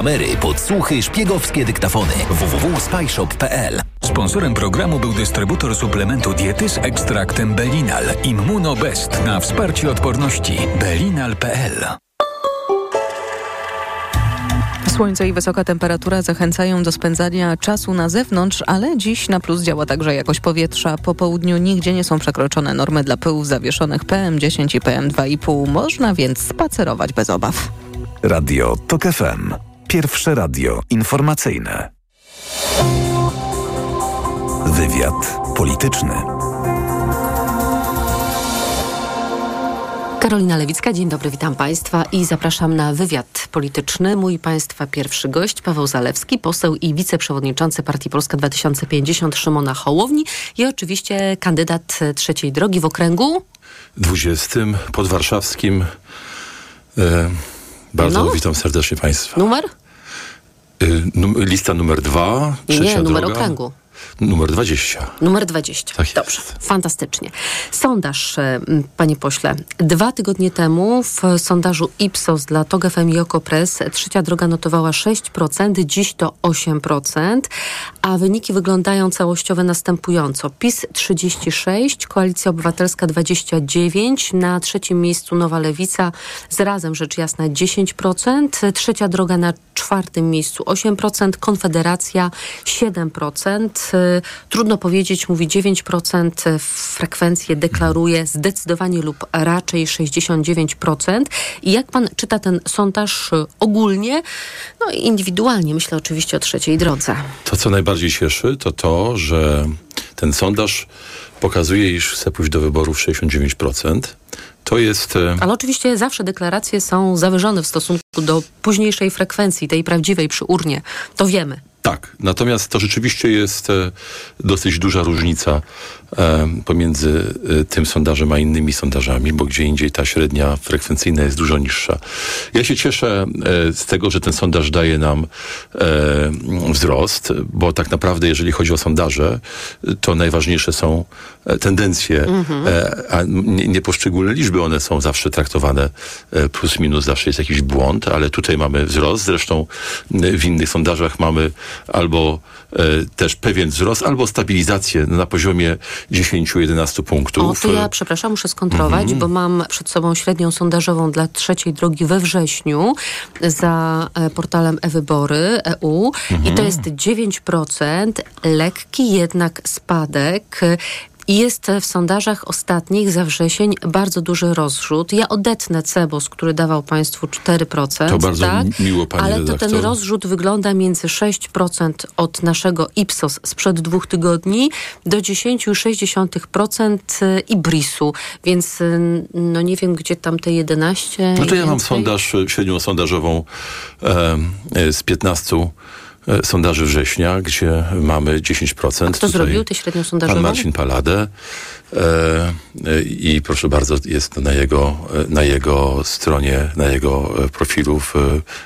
Kamery, podsłuchy, szpiegowskie dyktafony. www.spyshop.pl Sponsorem programu był dystrybutor suplementu diety z ekstraktem Belinal Immunobest na wsparcie odporności belinal.pl Słońce i wysoka temperatura zachęcają do spędzania czasu na zewnątrz, ale dziś na plus działa także jakość powietrza. Po południu nigdzie nie są przekroczone normy dla pyłów zawieszonych PM10 i PM2,5. Można więc spacerować bez obaw. Radio TOK FM. Pierwsze radio informacyjne. Wywiad polityczny. Karolina Lewicka, dzień dobry, witam Państwa i zapraszam na wywiad polityczny. Mój Państwa pierwszy gość, Paweł Zalewski, poseł i wiceprzewodniczący Partii Polska 2050 Szymona Hołowni i oczywiście kandydat trzeciej drogi w okręgu 20 podwarszawskim. E, bardzo No. witam serdecznie Państwa. numer? Num- lista numer dwa, trzecia Nie, numer droga. okręgu. Numer 20. Numer 20. Tak. Dobrze, fantastycznie. Sondaż, e, panie pośle. Dwa tygodnie temu w sondażu Ipsos dla TOG FM i Okopres trzecia droga notowała 6%, dziś to 8%, a wyniki wyglądają całościowo następująco. PiS 36, Koalicja Obywatelska 29, na trzecim miejscu Nowa Lewica z razem rzecz jasna 10%, trzecia droga na czwartym miejscu 8%, Konfederacja 7%. Y, Trudno powiedzieć, mówi 9%, y, frekwencję deklaruje zdecydowanie lub raczej 69%. I jak pan czyta ten sondaż y, ogólnie, no i indywidualnie, myślę oczywiście o trzeciej drodze. To, co najbardziej cieszy, to to, że ten sondaż pokazuje, iż chce pójść do wyborów 69%. To jest... Ale oczywiście zawsze deklaracje są zawyżone w stosunku do późniejszej frekwencji, tej prawdziwej przy urnie. To wiemy. Tak, natomiast to rzeczywiście jest e, dosyć duża różnica e, pomiędzy e, tym sondażem a innymi sondażami, bo gdzie indziej ta średnia frekwencyjna jest dużo niższa. Ja się cieszę z tego, że ten sondaż daje nam wzrost, bo tak naprawdę jeżeli chodzi o sondaże, to najważniejsze są tendencje, e, a nie, poszczególne liczby, one są zawsze traktowane plus minus, zawsze jest jakiś błąd, ale tutaj mamy wzrost, zresztą w innych sondażach mamy albo e, też pewien wzrost, albo stabilizację na poziomie 10-11 O, punktów. to ja, przepraszam, muszę skontrolować, Mhm. bo mam przed sobą średnią sondażową dla trzeciej drogi we wrześniu za e, portalem e-wybory EU i Mhm. to jest 9%, lekki jednak spadek. I jest w sondażach ostatnich za wrzesień bardzo duży rozrzut. Ja odetnę Cebos, który dawał Państwu 4%. To bardzo tak? mi- miło, pani Ale to ten redaktor. rozrzut wygląda między 6% od naszego Ipsos sprzed dwóch tygodni do 10,6% Ibrisu. Więc y, no nie wiem, gdzie tam te 11 No to ja mam sondaż, e, średnią sondażową e, e, z 15 e, sondaży września, gdzie mamy 10%. A kto Tutaj zrobił tę średnią sondażową? Pan Marcin Paladę. E, e, I proszę bardzo, jest na jego, e, na jego stronie, na jego e, profilu w, e,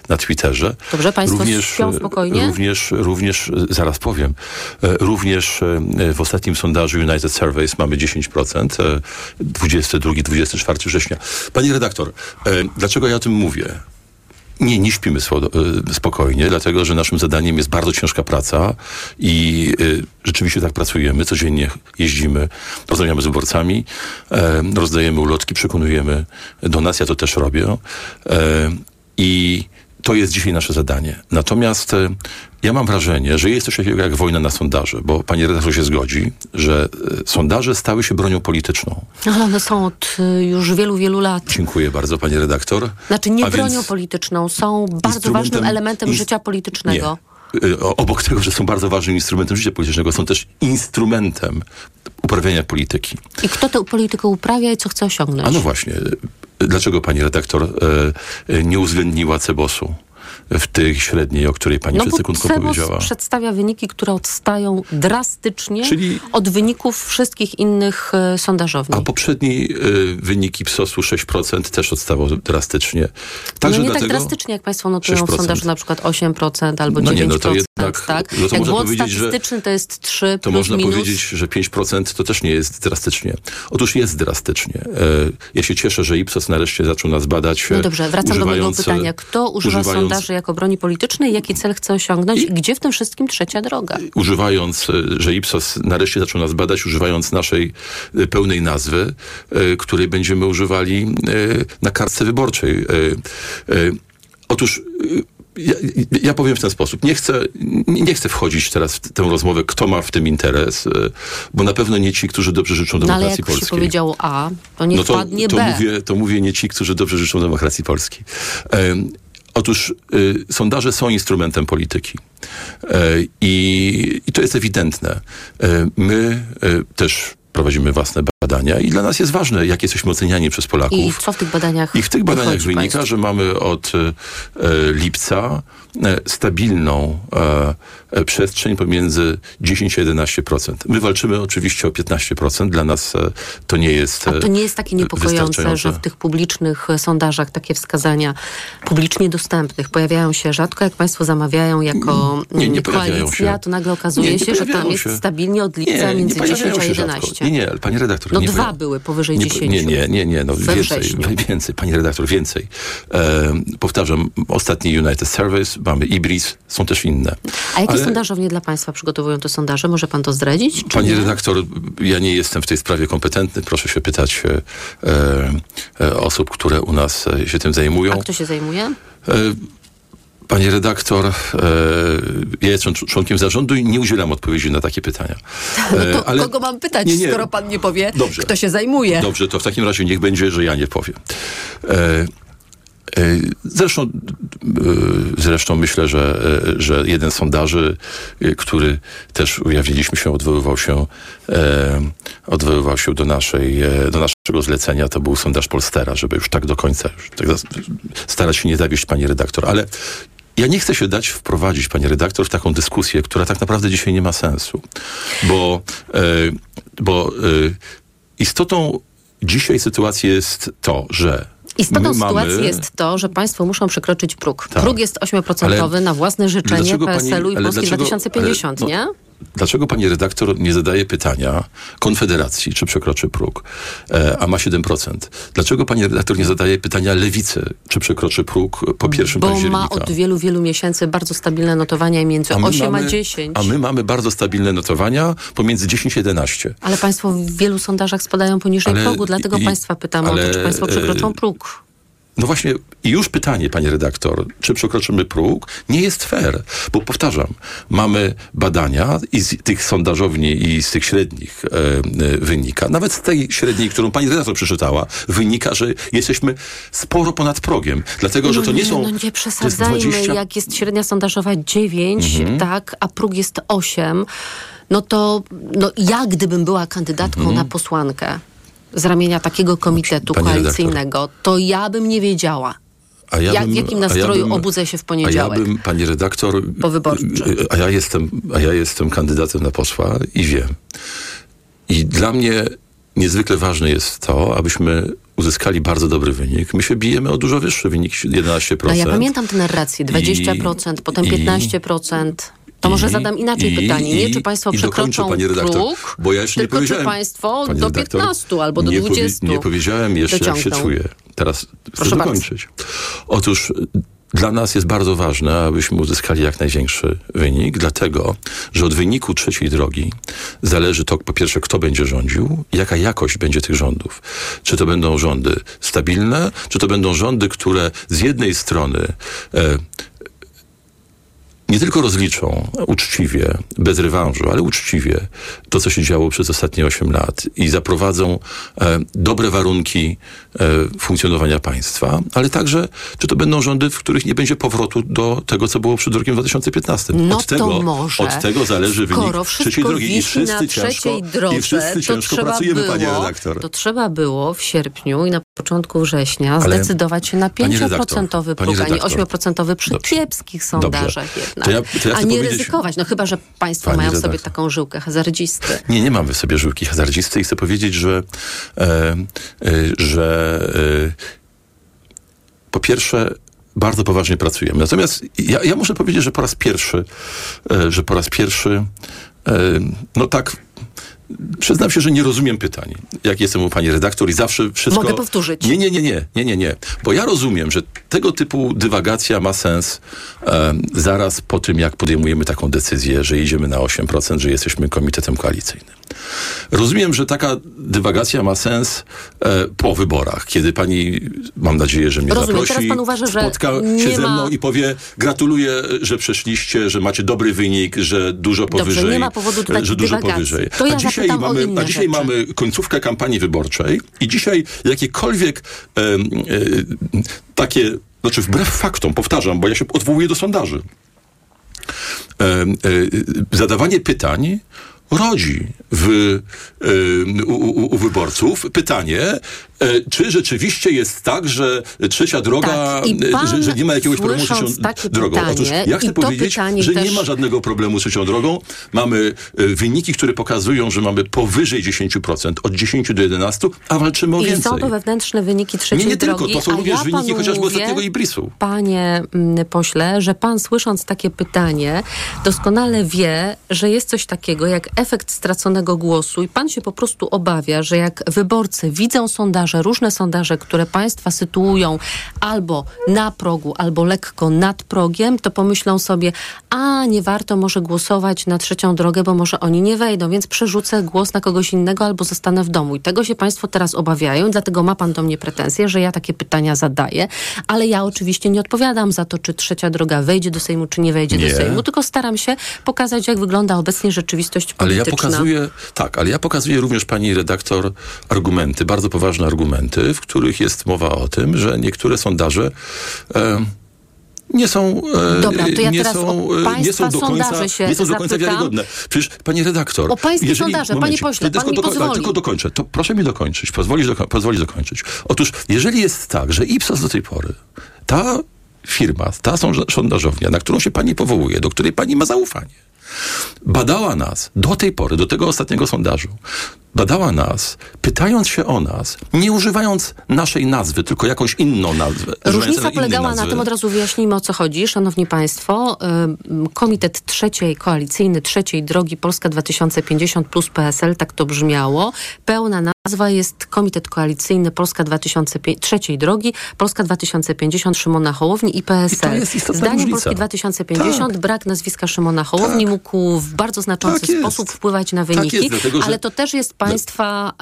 na Twitterze. Dobrze, państwo śpią e, spokojnie? Również, również, e, zaraz powiem, e, również e, w ostatnim sondażu United Surveys mamy 10%, e, 22-24 września. Pani redaktor, e, dlaczego ja o tym mówię? Nie, nie śpimy e, spokojnie, dlatego że naszym zadaniem jest bardzo ciężka praca i e, rzeczywiście tak pracujemy. Codziennie jeździmy, rozmawiamy z wyborcami, e, rozdajemy ulotki, przekonujemy do nas, ja to też robię. I to jest dzisiaj nasze zadanie. Natomiast e, ja mam wrażenie, że jest coś takiego jak wojna na sondaże, bo pani redaktor się zgodzi, że e, sondaże stały się bronią polityczną. Ale one są od y, już wielu, wielu lat. Dziękuję bardzo, pani redaktor. Znaczy nie A bronią polityczną, są bardzo ważnym elementem ins- życia politycznego. Nie. Obok tego, że są bardzo ważnym instrumentem życia politycznego, są też instrumentem uprawiania polityki. I kto tę politykę uprawia i co chce osiągnąć? A no właśnie, dlaczego pani redaktor e, e, nie uwzględniła Cebosu w tej średniej, o której pani No przed sekundką powiedziała? przedstawia wyniki, które odstają drastycznie Czyli- od wyników wszystkich innych e, sondażowni. A poprzedni y, wyniki PSOS-u 6% też odstawał drastycznie. no Także nie tak drastycznie, jak Państwo notują w 6%. sondażu na przykład 8% albo 9%. No nie, no to jednak- tak? no to jak błąd powiedzieć, że- statystyczny to jest 3 to można minus. powiedzieć, że 5% to też nie jest drastycznie. Otóż jest drastycznie. E, ja się cieszę, że Ipsos nareszcie zaczął nas badać. No dobrze, wracam do mojego pytania. Kto używa sondaży jako jako broni politycznej, jaki cel chce osiągnąć i gdzie w tym wszystkim trzecia droga? Używając, e, że Ipsos nareszcie zaczął nas badać, używając naszej e, pełnej nazwy, e, której będziemy używali na kartce wyborczej. Otóż ja, ja powiem w ten sposób. Nie chcę, nie chcę wchodzić teraz w tę rozmowę, kto ma w tym interes, bo na pewno nie ci, którzy dobrze życzą No ale demokracji jak się polskiej. powiedziało A, to niech No to, to, B. mówię, to mówię nie ci, którzy dobrze życzą demokracji polskiej. Otóż y, sondaże są instrumentem polityki. E, I, I to jest ewidentne. E, my e, też prowadzimy własne badania i dla nas jest ważne, jak jesteśmy oceniani przez Polaków. I co w tych badaniach I w tych badaniach wynika, państwu? że mamy od e, e, lipca e, stabilną e, e, przestrzeń pomiędzy 10 a 11%. My walczymy oczywiście o 15%. Dla nas e, to nie jest A e, to nie jest takie niepokojące, że w tych publicznych e, sondażach takie wskazania publicznie dostępnych pojawiają się rzadko, jak państwo zamawiają jako Nie, nie mm, pojawiają koalicja, się. to nagle okazuje Nie, nie się, że tam pojawiają jest się. stabilnie od lipca między 10 pojawiają a się 11. rzadko. Nie, nie, ale pani redaktor. No nie dwa były powyżej nie, 10. Nie, nie, nie, nie no więcej, wrześniu. więcej, pani redaktor, więcej. E, powtarzam, ostatni United Service, mamy Ibris, są też inne. A jakie Ale- sondażownie dla państwa przygotowują te sondaże? Może pan to zdradzić? Pani nie? redaktor, ja nie jestem w tej sprawie kompetentny. Proszę się pytać e, e, osób, które u nas e, się tym zajmują. A kto się zajmuje? E, Panie redaktor, e, ja jestem cz- członkiem zarządu i nie udzielam odpowiedzi na takie pytania. No E, to ale- kogo mam pytać, Nie, nie. skoro pan nie powie, Dobrze. kto się zajmuje? Dobrze, to w takim razie niech będzie, że ja nie powiem. E, e, Zresztą, e, zresztą myślę, że, e, że jeden z sondaży, e, który też ujawniliśmy się, odwoływał się, e, odwoływał się do, naszej, e, do naszego zlecenia, to był sondaż Polstera, żeby już tak do końca już tak starać się nie zawieść pani redaktor. Ale ja nie chcę się dać wprowadzić, pani redaktor, w taką dyskusję, która tak naprawdę dzisiaj nie ma sensu. Bo, e, bo e, istotą dzisiaj sytuacji jest to, że mamy- sytuacji jest to, że państwo muszą przekroczyć próg. Tak. Próg jest 8% Ale na własne życzenie PSL-u i Polski dlaczego- 2050, ale, no, nie? Dlaczego pani redaktor nie zadaje pytania Konfederacji, czy przekroczy próg, e, a ma 7%? Dlaczego pani redaktor nie zadaje pytania Lewicy, czy przekroczy próg po pierwszym Bo października? ma od wielu, wielu miesięcy bardzo stabilne notowania między my 8 mamy- a 10. A my mamy bardzo stabilne notowania pomiędzy 10 a 11. Ale państwo w wielu sondażach spadają poniżej Ale progu, dlatego i- państwa pytam o ale, to, czy państwo przekroczą e, próg. No właśnie, i już pytanie, panie redaktor, czy przekroczymy próg, nie jest fair, bo powtarzam, mamy badania i z tych sondażowni i z tych średnich e, e, wynika, nawet z tej średniej, którą pani redaktor przeczytała, wynika, że jesteśmy sporo ponad progiem, dlatego, że to nie są... No nie to jest przesadzajmy, 20 jak jest średnia sondażowa 9, Mhm. tak, a próg jest 8, no to no ja gdybym była kandydatką na posłankę z ramienia takiego komitetu. Pani redaktor. koalicyjnego, to ja bym nie wiedziała. A ja bym- w jakim a ja nastroju bym- obudzę się w poniedziałek? A ja bym, pani redaktor... Powyborczy. A ja jestem, a ja jestem kandydatem na posła i wiem. I dla mnie niezwykle ważne jest to, abyśmy uzyskali bardzo dobry wynik. My się bijemy o dużo wyższy wynik, 11%. No ja pamiętam tę narrację, 20%, potem i- 15%. To może I- zadam inaczej i- pytanie. Nie czy państwo i przekroczą pani redaktor, próg, bo ja jeszcze nie tylko powiedziałem. czy państwo do redaktor, 15 albo do nie 20 nie powiedziałem jeszcze, jak się dociągną. czuję. Teraz chcę Proszę bardzo. dokończyć. Otóż dla nas jest bardzo ważne, abyśmy uzyskali jak największy wynik, dlatego, że od wyniku trzeciej drogi zależy to, po pierwsze, kto będzie rządził, jaka jakość będzie tych rządów. Czy to będą rządy stabilne, czy to będą rządy, które z jednej strony e, nie tylko rozliczą uczciwie, bez rewanżu, ale uczciwie to, co się działo przez ostatnie 8 lat i zaprowadzą e, dobre warunki e, funkcjonowania państwa, ale także, czy to będą rządy, w których nie będzie powrotu do tego, co było przed rokiem 2015. No od tego, może, Od tego zależy wynik Skoro wszystko trzeciej drogi. I wszyscy ciężko, drodze, i wszyscy ciężko pracujemy, było, panie redaktor. To trzeba było w sierpniu i na początku września Ale- zdecydować się na Pani 5% redaktor, próg, a nie pani redaktor. 8% przy Dobrze. kiepskich sondażach jednak. To ja- to ja a nie ryzykować, no chyba, że państwo Pani mają w sobie taką żyłkę hazardzisty. Nie, nie mamy w sobie żyłki hazardzisty i chcę powiedzieć, że, e, e, że e, po pierwsze bardzo poważnie pracujemy. Natomiast ja, ja muszę powiedzieć, że po raz pierwszy, e, że po raz pierwszy, e, no tak przyznam się, że nie rozumiem pytań, jak jestem u pani redaktor i zawsze wszystko... Mogę powtórzyć. Nie, nie, nie, nie, nie, nie, nie. Bo ja rozumiem, że tego typu dywagacja ma sens em, zaraz po tym, jak podejmujemy taką decyzję, że idziemy na 8%, że jesteśmy komitetem koalicyjnym. Rozumiem, że taka dywagacja ma sens e, po wyborach, kiedy pani, mam nadzieję, że mnie Rozumiem. zaprosi, Teraz pan uważa, spotka się ze mną i powie gratuluję, że przeszliście, że macie dobry wynik, że dużo Dobrze, powyżej. nie ma powodu do e, że dużo dywagacji. powyżej. To ja a dzisiaj, mamy, a dzisiaj rzeczy. mamy końcówkę kampanii wyborczej i dzisiaj jakiekolwiek em, e, takie, znaczy wbrew faktom, powtarzam, bo ja się odwołuję do sondaży. E, zadawanie pytań rodzi w, em, u, u, u wyborców pytanie, e, czy rzeczywiście jest tak, że trzecia droga, Tak, pan, że, że nie ma jakiegoś problemu z trzecią drogą. pytanie, Otóż ja chcę powiedzieć, że nie też- ma żadnego problemu z trzecią drogą. Mamy e, wyniki, które pokazują, że mamy powyżej 10%, od 10 do 11, a walczymy o I więcej. są to wewnętrzne wyniki trzeciej Nie, nie drogi. tylko, to są również ja wyniki panu chociażby mówię, ostatniego Ibrisu. Panie mm, pośle, że pan słysząc takie pytanie doskonale wie, że jest coś takiego jak efekt straconego głosu i pan się po prostu obawia, że jak wyborcy widzą sondaże, różne sondaże, które państwa sytuują albo na progu, albo lekko nad progiem, to pomyślą sobie, a nie warto może głosować na trzecią drogę, bo może oni nie wejdą, więc przerzucę głos na kogoś innego albo zostanę w domu. I tego się państwo teraz obawiają, dlatego ma pan do mnie pretensje, że ja takie pytania zadaję, ale ja oczywiście nie odpowiadam za to, czy trzecia droga wejdzie do Sejmu, czy nie wejdzie Nie. do Sejmu, tylko staram się pokazać, jak wygląda obecnie rzeczywistość Ale ja pokazuję, tak, ale ja pokazuję również pani redaktor argumenty, bardzo poważne argumenty, w których jest mowa o tym, że niektóre sondaże e, nie są, e, Dobra, to ja nie, teraz są e, nie są do końca, się nie są do końca zapytam. wiarygodne. Przecież pani redaktor. O pańskie sondaże, panie momencik, pośle, tylko pan mi doko- pozwoli. Tylko dokończę. To proszę mi dokończyć. Pozwolić, doko- pozwolić dokończyć. Otóż, jeżeli jest tak, że Ipsos do tej pory, ta firma, ta sondażownia, na którą się pani powołuje, do której pani ma zaufanie, badała nas do tej pory, do tego ostatniego sondażu, badała nas, pytając się o nas, nie używając naszej nazwy, tylko jakąś inną nazwę. Różnica polegała na tym, od razu wyjaśnijmy o co chodzi, szanowni państwo. Komitet trzeciej, koalicyjny trzeciej drogi Polska 2050 plus PSL, tak to brzmiało. Pełna nazwa jest Komitet Koalicyjny Polska 2005, trzeciej drogi Polska 2050 Szymona Hołowni i PSL. istotna Zdaniem różnica. Polski 2050 Tak. brak nazwiska Szymona Hołowni Tak. mógł w bardzo znaczący Tak sposób wpływać na Tak wyniki, jest, dlatego, że- ale to też jest państwa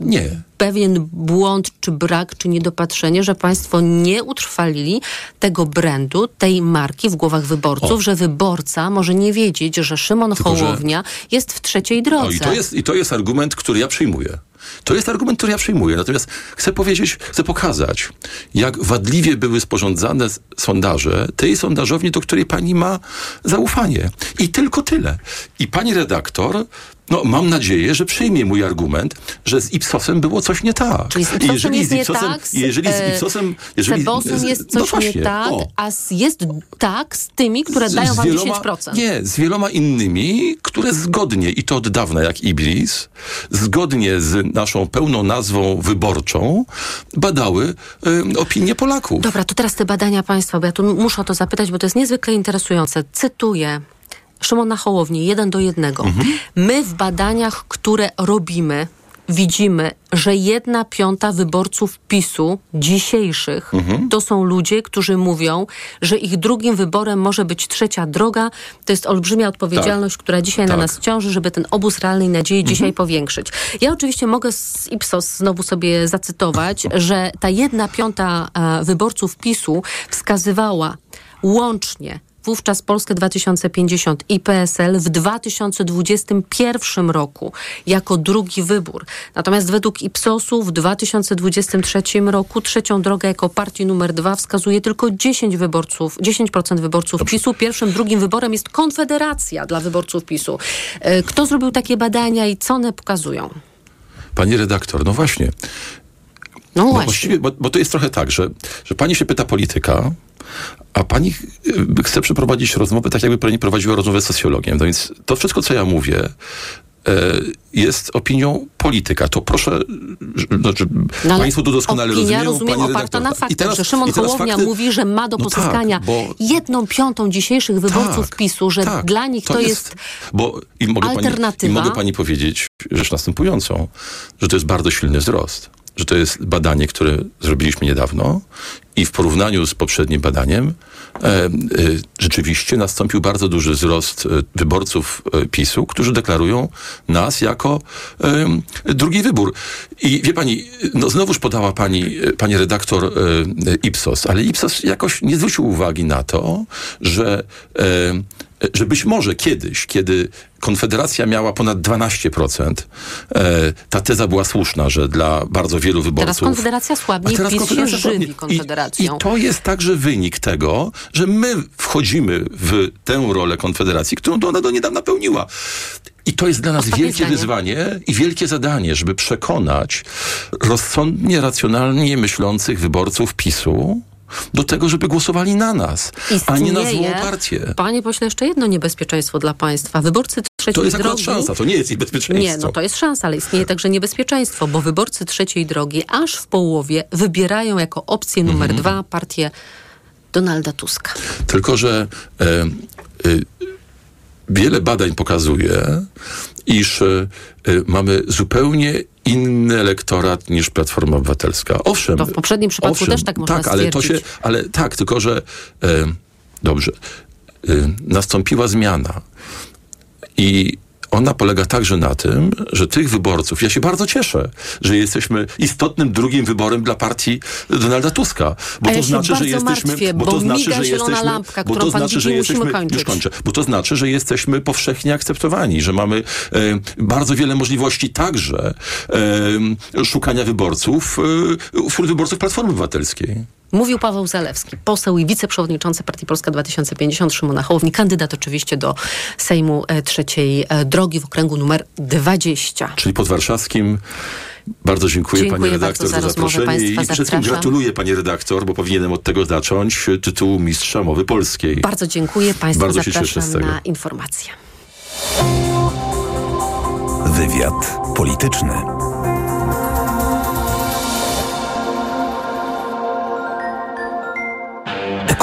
Nie. pewien błąd, czy brak, czy niedopatrzenie, że państwo nie utrwalili tego brandu, tej marki w głowach wyborców, O. że wyborca może nie wiedzieć, że Szymon Tylko, że- Hołownia jest w trzeciej drodze. O, i, to jest, I to jest argument, który ja przyjmuję. To jest argument, który ja przyjmuję. Natomiast chcę powiedzieć, chcę pokazać, jak wadliwie były sporządzane sondaże tej sondażowni, do której pani ma zaufanie. I tylko tyle. I pani redaktor, no mam nadzieję, że przyjmie mój argument, że z Ipsosem było coś nie tak. Czyli z Ipsosem jest nie Ipsosem, tak, z, jeżeli z e, Ipsosem... Jeżeli, Cebosem jest no coś właśnie, nie tak, o. a z, jest tak z tymi, które Z- dają z wam wieloma, 10%. Nie, z wieloma innymi, które zgodnie, i to od dawna jak Iblis, zgodnie z naszą pełną nazwą wyborczą, badały y, opinie Polaków. Dobra, to teraz te badania państwa, bo ja tu muszę o to zapytać, bo to jest niezwykle interesujące. Cytuję. Szymona Hołowni, jeden do jednego. My w badaniach, które robimy, widzimy, że jedna piąta wyborców PiSu dzisiejszych to są ludzie, którzy mówią, że ich drugim wyborem może być trzecia droga. To jest olbrzymia odpowiedzialność, która dzisiaj na Tak. nas ciąży, żeby ten obóz realnej nadziei dzisiaj powiększyć. Ja oczywiście mogę z Ipsos znowu sobie zacytować, że ta jedna piąta e, wyborców PiSu wskazywała łącznie wówczas Polskę 2050 i PSL w 2021 roku jako drugi wybór. Natomiast według Ipsosu w 2023 roku trzecią drogę jako partii numer dwa wskazuje tylko 10 wyborców, 10% wyborców PiSu. Pierwszym, drugim wyborem jest Konfederacja dla wyborców PiSu. E, Kto zrobił takie badania i co one pokazują? Pani redaktor, no właśnie. No Bo, właśnie. bo, bo to jest trochę tak, że, że pani się pyta polityka, a pani y, chce przeprowadzić rozmowę tak, jakby pani prowadziła rozmowę z socjologiem. No więc to wszystko, co ja mówię, jest opinią polityka. To proszę, znaczy, No, państwo to doskonale opinia, rozumieją. rozumiem, oparta redaktor. na I faktach, teraz- że Szymon i teraz Hołownia fakty- mówi, że ma do No tak, pozyskania bo- jedną piątą dzisiejszych wyborców Tak, PiSu, że tak, dla nich to, jest, bo i mogę Pani, alternatywa. i mogę pani powiedzieć rzecz następującą, że to jest bardzo silny wzrost. Że to jest badanie, które zrobiliśmy niedawno i w porównaniu z poprzednim badaniem e, e, rzeczywiście nastąpił bardzo duży wzrost e, wyborców e, PiSu, którzy deklarują nas jako e, drugi wybór. I wie pani, no znowuż podała pani, e, pani redaktor Ipsos, ale Ipsos jakoś nie zwrócił uwagi na to, że że być może kiedyś, kiedy Konfederacja miała ponad 12%, e, ta teza była słuszna, że dla bardzo wielu wyborców... Teraz Konfederacja słabnie, teraz PiS się Konfederacja żywi słabnie. Konfederacją. I, I to jest także wynik tego, że my wchodzimy w tę rolę Konfederacji, którą ona do niedawna pełniła. I to jest dla nas Ostatnie wielkie zdanie. wyzwanie i wielkie zadanie, żeby przekonać rozsądnie, racjonalnie myślących wyborców PiSu do tego, żeby głosowali na nas, a nie na złą Istnieje, partię. Panie pośle, jeszcze jedno niebezpieczeństwo dla państwa. Wyborcy trzeciej To jest akurat drogi... szansa, to nie jest ich bezpieczeństwo. Nie, no to jest szansa, ale istnieje także niebezpieczeństwo, bo wyborcy trzeciej drogi aż w połowie wybierają jako opcję numer Mhm. dwa partię Donalda Tuska. Tylko, że e, e, wiele badań pokazuje, iż e, e, mamy zupełnie inny elektorat niż Platforma Obywatelska. Owszem. To w poprzednim przypadku owszem, też tak można tak, ale to się, stwierdzić. ale tak, tylko że e, dobrze. E, nastąpiła zmiana. I ona polega także na tym, że tych wyborców, ja się bardzo cieszę, że jesteśmy istotnym drugim wyborem dla partii Donalda Tuska. Bo to znaczy, że jesteśmy. martwię, bo bo to znaczy, że jesteśmy. lampka, bo to znaczy, że jesteśmy. Już kończę. Bo to znaczy, że jesteśmy powszechnie akceptowani, że mamy e, bardzo wiele możliwości także e, szukania wyborców e, wśród wyborców Platformy Obywatelskiej. Mówił Paweł Zalewski, poseł i wiceprzewodniczący Partii Polska 2050 Szymona Hołowni, kandydat oczywiście do Sejmu e, trzeciej e, drogi w okręgu numer 20. Czyli pod warszawskim. Bardzo dziękuję, Dziękuję pani redaktor za za zaproszenie i wszystkim gratuluję pani redaktor, bo powinienem od tego zacząć tytułu mistrza mowy polskiej. Bardzo dziękuję Państwu, Bardzo się cieszę zapraszam z tego. na informacje. Wywiad polityczny.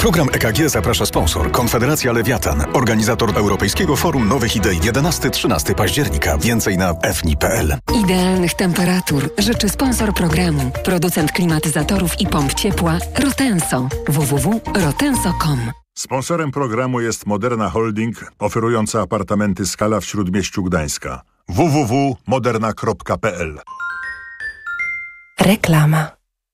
Program EKG zaprasza sponsor Konfederacja Lewiatan, organizator Europejskiego Forum Nowych Idei 11-13 października. Więcej na fni.pl. Idealnych temperatur życzy sponsor programu, producent klimatyzatorów i pomp ciepła Rotenso www.rotenso.com. Sponsorem programu jest Moderna Holding, oferująca apartamenty Skala w Śródmieściu Gdańska. www.moderna.pl Reklama.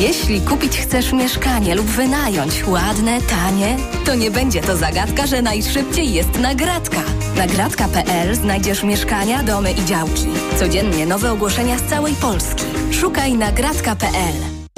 Jeśli kupić chcesz mieszkanie lub wynająć ładne, tanie, to nie będzie to zagadka, że najszybciej jest nagradka. Nagradka.pl znajdziesz mieszkania, domy i działki. Codziennie nowe ogłoszenia z całej Polski. Szukaj nagradka.pl.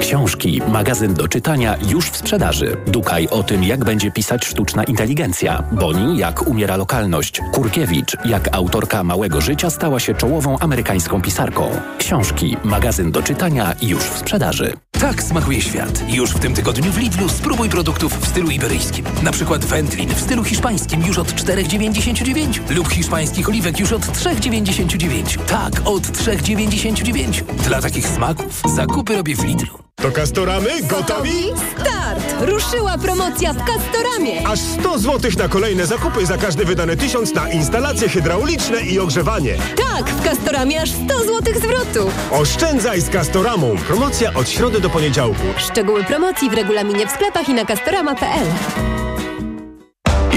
Książki, magazyn do czytania już w sprzedaży. Dukaj o tym, jak będzie pisać sztuczna inteligencja. Boni, jak umiera lokalność. Kurkiewicz, jak autorka Małego Życia stała się czołową amerykańską pisarką. Książki, magazyn do czytania już w sprzedaży. Tak smakuje świat. Już w tym tygodniu w Lidlu spróbuj produktów w stylu iberyjskim. Na przykład wędlin w stylu hiszpańskim już od 4,99 lub hiszpańskich oliwek już od 3,99. Tak, od 3,99. Dla takich smaków zakupy robię w Lidlu. To Kastoramy gotowi? Start! Ruszyła promocja w Kastoramie! Aż 100 zł na kolejne zakupy za każdy wydany tysiąc na instalacje hydrauliczne i ogrzewanie. Tak, w Kastoramie aż 100 zł zwrotu! Oszczędzaj z Kastoramą. Promocja od środy do poniedziałku. Szczegóły promocji w regulaminie w sklepach i na kastorama.pl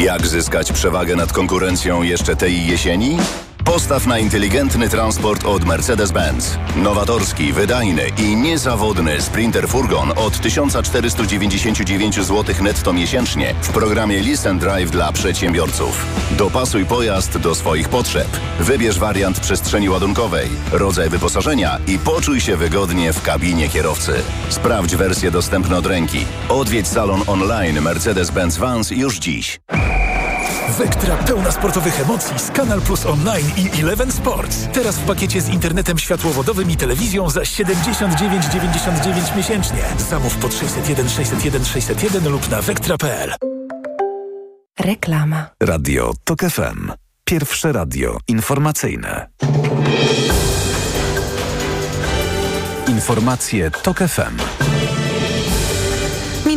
Jak zyskać przewagę nad konkurencją jeszcze tej jesieni? Postaw na inteligentny transport od Mercedes-Benz. Nowatorski, wydajny i niezawodny Sprinter Furgon od 1499 zł netto miesięcznie w programie Listen Drive dla przedsiębiorców. Dopasuj pojazd do swoich potrzeb. Wybierz wariant przestrzeni ładunkowej, rodzaj wyposażenia i poczuj się wygodnie w kabinie kierowcy. Sprawdź wersję dostępną od ręki. Odwiedź salon online Mercedes-Benz Vans już dziś. Wektra pełna sportowych emocji z Kanal Plus Online i Eleven Sports. Teraz w pakiecie z internetem światłowodowym i telewizją za 79,99 miesięcznie. Zamów pod 601 601 601 lub na wektra.pl. Reklama. Radio TOK FM. Pierwsze radio informacyjne. Informacje TOK FM.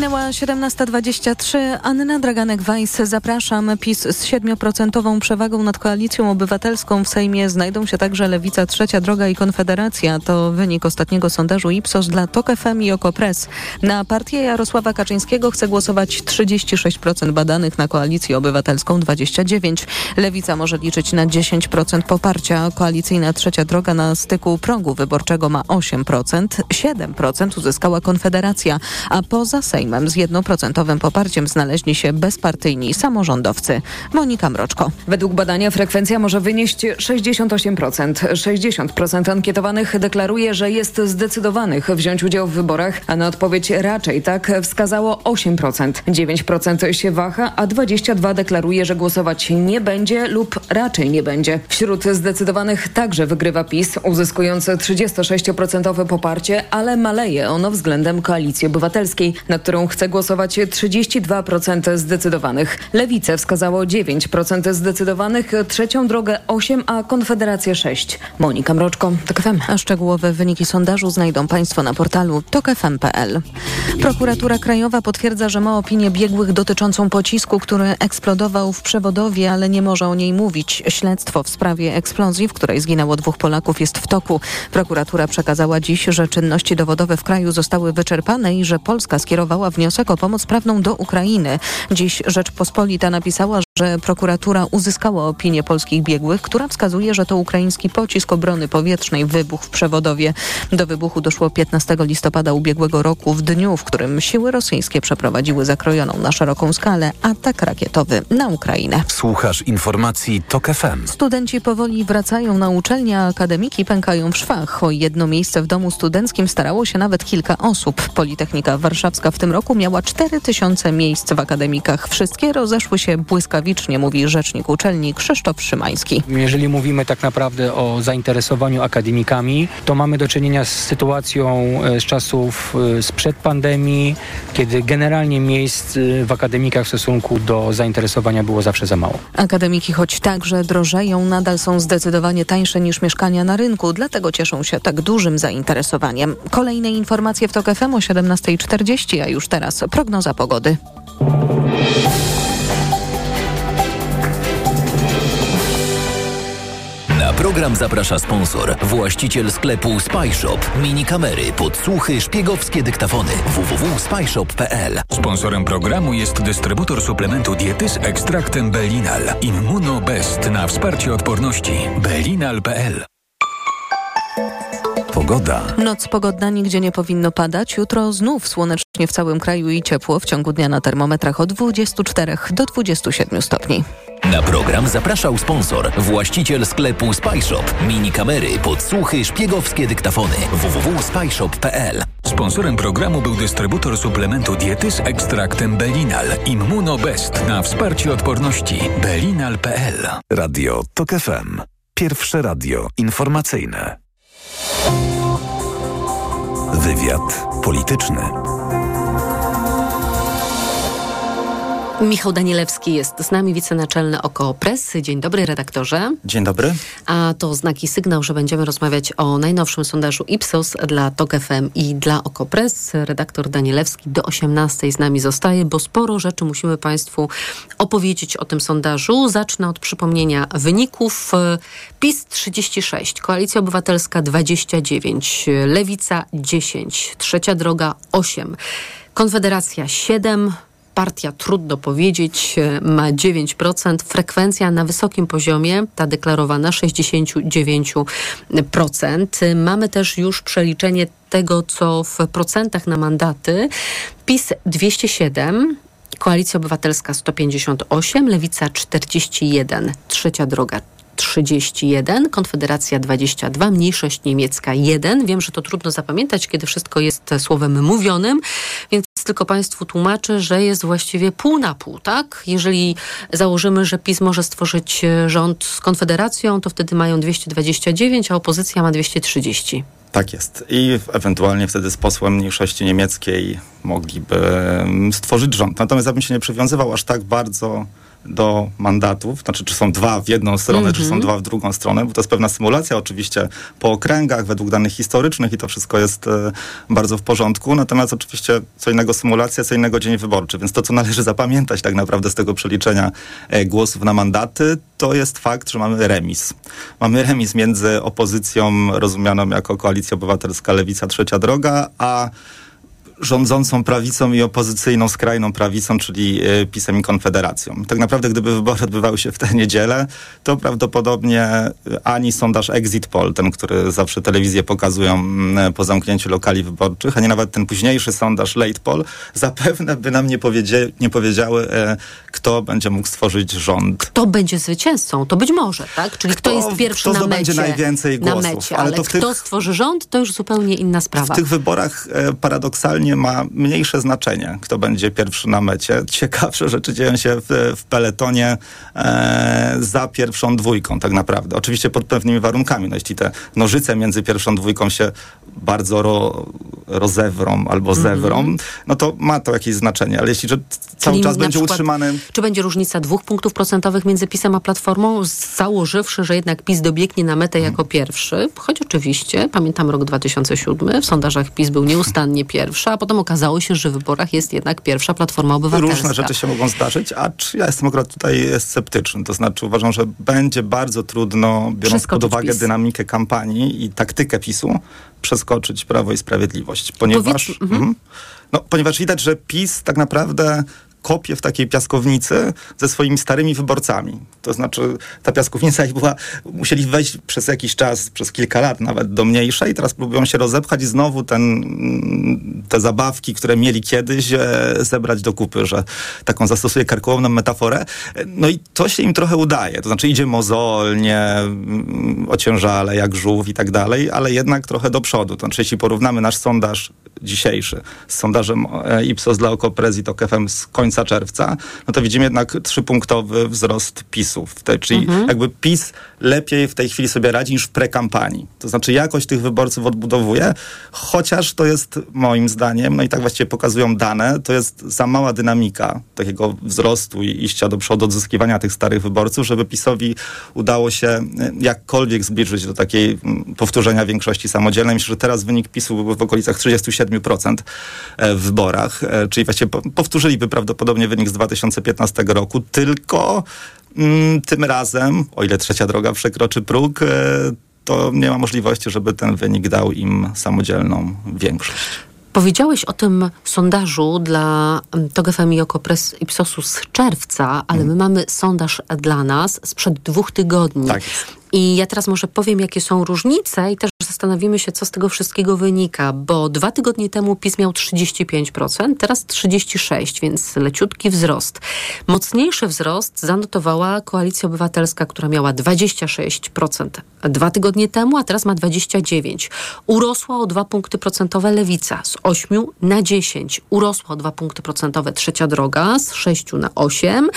Minęła 17.23. Anna Draganek-Weiss. Zapraszam. PiS z 7% przewagą nad Koalicją Obywatelską w Sejmie znajdą się także Lewica, Trzecia Droga i Konfederacja. To wynik ostatniego sondażu Ipsos dla TOK FM i Okopres. Na partię Jarosława Kaczyńskiego chce głosować 36% badanych, na Koalicję Obywatelską 29%. Lewica może liczyć na 10% poparcia. Koalicyjna Trzecia Droga na styku progu wyborczego ma 8%. 7% uzyskała Konfederacja, a poza Sejmem Sejmem z jednoprocentowym poparciem znaleźli się bezpartyjni samorządowcy. Monika Mroczko. Według badania frekwencja może wynieść 68%. 60% ankietowanych deklaruje, że jest zdecydowanych wziąć udział w wyborach, a na odpowiedź raczej tak wskazało 8%. 9% się waha, a 22% deklaruje, że głosować nie będzie lub raczej nie będzie. Wśród zdecydowanych także wygrywa PiS, uzyskując 36% poparcie, ale maleje ono względem Koalicji Obywatelskiej, na którą chce głosować 32% zdecydowanych. Lewice wskazało 9% zdecydowanych, trzecią drogę 8, a Konfederacja 6. Monika Mroczko, TOK. A szczegółowe wyniki sondażu znajdą Państwo na portalu tokfm.pl. Prokuratura Krajowa potwierdza, że ma opinię biegłych dotyczącą pocisku, który eksplodował w przewodowie, ale nie może o niej mówić. Śledztwo w sprawie eksplozji, w której zginęło dwóch Polaków jest w toku. Prokuratura przekazała dziś, że czynności dowodowe w kraju zostały wyczerpane i że Polska skierowała wniosek o pomoc prawną do Ukrainy. Dziś Rzeczpospolita napisała, że prokuratura uzyskała opinię polskich biegłych, która wskazuje, że to ukraiński pocisk obrony powietrznej wybuchł w przewodowie. Do wybuchu doszło 15 listopada ubiegłego roku, w dniu, w którym siły rosyjskie przeprowadziły zakrojoną na szeroką skalę atak rakietowy na Ukrainę. Słuchasz informacji TOK FM. Studenci powoli wracają na uczelnię, a akademiki pękają w szwach. O jedno miejsce w domu studenckim starało się nawet kilka osób. Politechnika Warszawska w tym roku miała 4 tysiące miejsc w akademikach. Wszystkie rozeszły się błyskawicznie, mówi rzecznik uczelni Krzysztof Szymański. Jeżeli mówimy tak naprawdę o zainteresowaniu akademikami, to mamy do czynienia z sytuacją e, z czasów e, sprzed pandemii, kiedy generalnie miejsc e, w akademikach w stosunku do zainteresowania było zawsze za mało. Akademiki, choć także drożeją, nadal są zdecydowanie tańsze niż mieszkania na rynku, dlatego cieszą się tak dużym zainteresowaniem. Kolejne informacje w TOK FM o 17.40, a już teraz prognoza pogody. Program zaprasza sponsor, właściciel sklepu Spyshop. Mini kamery, podsłuchy, szpiegowskie dyktafony. www.spyshop.pl Sponsorem programu jest dystrybutor suplementu diety z ekstraktem Belinal. Immunobest na wsparcie odporności. Belinal.pl Pogoda. Noc pogodna, nigdzie nie powinno padać. Jutro znów słonecznie w całym kraju i ciepło. W ciągu dnia na termometrach od 24 do 27 stopni. Na program zapraszał sponsor, właściciel sklepu Spyshop. Mini kamery, podsłuchy, szpiegowskie dyktafony. www.spyshop.pl Sponsorem programu był dystrybutor suplementu diety z ekstraktem Belinal Immunobest na wsparcie odporności belinal.pl. Radio TOK FM. Pierwsze radio informacyjne. Wywiad polityczny. Michał Danielewski jest z nami, wicenaczelny oko Press. Dzień dobry, redaktorze. Dzień dobry. A to znaki sygnał, że będziemy rozmawiać o najnowszym sondażu Ipsos dla TOK FM i dla oko Press. Redaktor Danielewski do 18 z nami zostaje, bo sporo rzeczy musimy Państwu opowiedzieć o tym sondażu. Zacznę od przypomnienia wyników. PiS 36, Koalicja Obywatelska 29, Lewica 10, Trzecia Droga 8, Konfederacja 7, partia, trudno powiedzieć, ma 9%, frekwencja na wysokim poziomie, ta deklarowana 69%. Mamy też już przeliczenie tego, co w procentach na mandaty. PiS 207, Koalicja Obywatelska 158, Lewica 41, Trzecia Droga 31, Konfederacja 22, Mniejszość Niemiecka 1. Wiem, że to trudno zapamiętać, kiedy wszystko jest słowem mówionym, więc tylko Państwu tłumaczę, że jest właściwie pół na pół, tak? Jeżeli założymy, że PiS może stworzyć rząd z Konfederacją, to wtedy mają 229, a opozycja ma 230. Tak jest. I ewentualnie wtedy z posłem mniejszości niemieckiej mogliby stworzyć rząd. Natomiast ja bym się nie przywiązywał aż tak bardzo do mandatów, znaczy czy są dwa w jedną stronę, mm -hmm. czy są dwa w drugą stronę, bo to jest pewna symulacja oczywiście po okręgach, według danych historycznych i to wszystko jest e, bardzo w porządku, natomiast oczywiście co innego symulacja, co innego dzień wyborczy, więc to co należy zapamiętać tak naprawdę z tego przeliczenia e, głosów na mandaty, to jest fakt, że mamy remis. Mamy remis między opozycją rozumianą jako Koalicja Obywatelska Lewica Trzecia Droga, a rządzącą prawicą i opozycyjną skrajną prawicą, czyli e, PiSem i Konfederacją. Tak naprawdę, gdyby wybory odbywały się w tę niedzielę, to prawdopodobnie e, ani sondaż Exit Poll, ten, który zawsze telewizje pokazują mm, po zamknięciu lokali wyborczych, ani nawet ten późniejszy sondaż Late Poll, zapewne by nam nie, powiedzie, nie powiedziały, e, kto będzie mógł stworzyć rząd. Kto będzie zwycięzcą? To być może, tak? Czyli kto, kto jest pierwszy kto na mecie. najwięcej głosów. Na mecie, ale, ale kto tych, stworzy rząd, to już zupełnie inna sprawa. W tych wyborach paradoksalnie ma mniejsze znaczenie, kto będzie pierwszy na mecie. Ciekawsze rzeczy dzieją się w, w peletonie e, za pierwszą dwójką tak naprawdę. Oczywiście pod pewnymi warunkami. No, jeśli te nożyce między pierwszą dwójką się bardzo ro, rozewrą albo zewrą, mm -hmm. no to ma to jakieś znaczenie. Ale jeśli że cały Czyli czas będzie przykład, utrzymany... Czy będzie różnica dwóch punktów procentowych między PiSem a Platformą, założywszy, że jednak PiS dobiegnie na metę jako pierwszy, choć oczywiście, pamiętam rok 2007, w sondażach PiS był nieustannie pierwszy, a potem okazało się, że w wyborach jest jednak pierwsza Platforma Obywatelska. Różne rzeczy się mogą zdarzyć, a ja jestem akurat tutaj sceptyczny. To znaczy uważam, że będzie bardzo trudno, biorąc pod uwagę PiS. dynamikę kampanii i taktykę PiSu, przeskoczyć Prawo i Sprawiedliwość. Ponieważ, Powiedz, mhm. mm, no, ponieważ widać, że PiS tak naprawdę kopie w takiej piaskownicy ze swoimi starymi wyborcami. To znaczy ta piaskownica ich była, musieli wejść przez jakiś czas, przez kilka lat nawet do mniejszej, teraz próbują się rozepchać i znowu ten, te zabawki, które mieli kiedyś, e, zebrać do kupy, że taką zastosuję karkołomną metaforę. No i to się im trochę udaje. To znaczy idzie mozolnie, mm, ociężale, jak żółw i tak dalej, ale jednak trochę do przodu. To znaczy jeśli porównamy nasz sondaż dzisiejszy z sondażem e, Ipsos dla Okopres i TOK FM z końca czerwca, no to widzimy jednak trzypunktowy wzrost PiSów. Czyli mhm. jakby PiS lepiej w tej chwili sobie radzi niż w prekampanii. To znaczy jakość tych wyborców odbudowuje, chociaż to jest moim zdaniem, no i tak właściwie pokazują dane, to jest za mała dynamika takiego wzrostu i iścia do przodu, odzyskiwania tych starych wyborców, żeby PiSowi udało się e, jakkolwiek zbliżyć do takiej powtórzenia większości samodzielnej. Myślę, że teraz wynik PiSu byłby w okolicach 37% e, w wyborach, e, czyli właściwie powtórzyliby prawdopodobnie wynik z 2015 roku, tylko tym razem, o ile trzecia droga przekroczy próg, to nie ma możliwości, żeby ten wynik dał im samodzielną większość. Powiedziałeś o tym sondażu dla TOG FM i Okopres Ipsosu z czerwca, ale my mamy sondaż dla nas sprzed dwóch tygodni. Tak. I ja teraz może powiem, jakie są różnice i też zastanowimy się, co z tego wszystkiego wynika, bo dwa tygodnie temu PiS miał 35%, teraz 36%, więc leciutki wzrost. Mocniejszy wzrost zanotowała Koalicja Obywatelska, która miała 26% dwa tygodnie temu, a teraz ma 29%. Urosła o dwa punkty procentowe Lewica z 8 na 10. Urosła o dwa punkty procentowe Trzecia Droga z 6 na 8.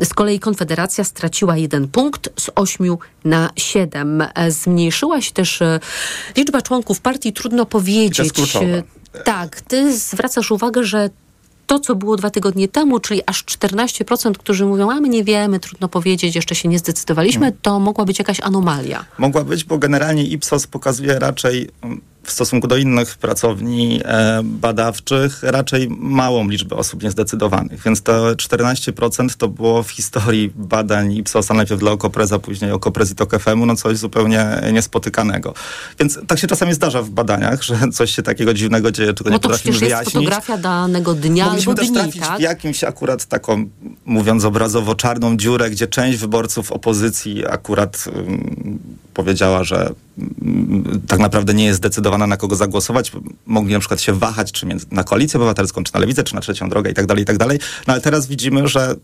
Z kolei Konfederacja straciła jeden punkt z 8 na 7. Zmniejszyła się też e, liczba członków partii, trudno powiedzieć. Tak, ty zwracasz uwagę, że to, co było dwa tygodnie temu, czyli aż 14%, którzy mówią, a my nie wiemy, trudno powiedzieć, jeszcze się nie zdecydowaliśmy, hmm. to mogła być jakaś anomalia. Mogła być, bo generalnie Ipsos pokazuje raczej mm, w stosunku do innych pracowni e, badawczych raczej małą liczbę osób niezdecydowanych. Więc to 14% to było w historii badań Ipsosa, najpierw dla Okopreza, później Okoprez i TOK-FM-u, no coś zupełnie niespotykanego. Więc tak się czasami zdarza w badaniach, że coś się takiego dziwnego dzieje, czego no nie potrafimy wyjaśnić. No to jest fotografia danego dnia Mogliśmy albo też dni, trafić tak? w jakimś akurat taką, mówiąc obrazowo, czarną dziurę, gdzie część wyborców opozycji akurat um, powiedziała, że um, tak naprawdę nie jest zdecydowana na kogo zagłosować. Mogli na przykład się wahać, czy na koalicję obywatelską, czy na lewicę, czy na trzecią drogę i tak dalej, i tak dalej. No ale teraz widzimy, że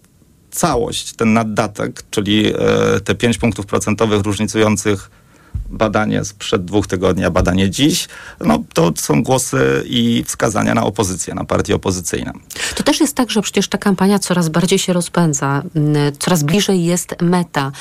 całość, ten naddatek, czyli e, te 5 punktów procentowych różnicujących badanie sprzed dwóch tygodni, a badanie dziś, no to są głosy i wskazania na opozycję, na partie opozycyjne. To też jest tak, że przecież ta kampania coraz bardziej się rozpędza, coraz bliżej jest meta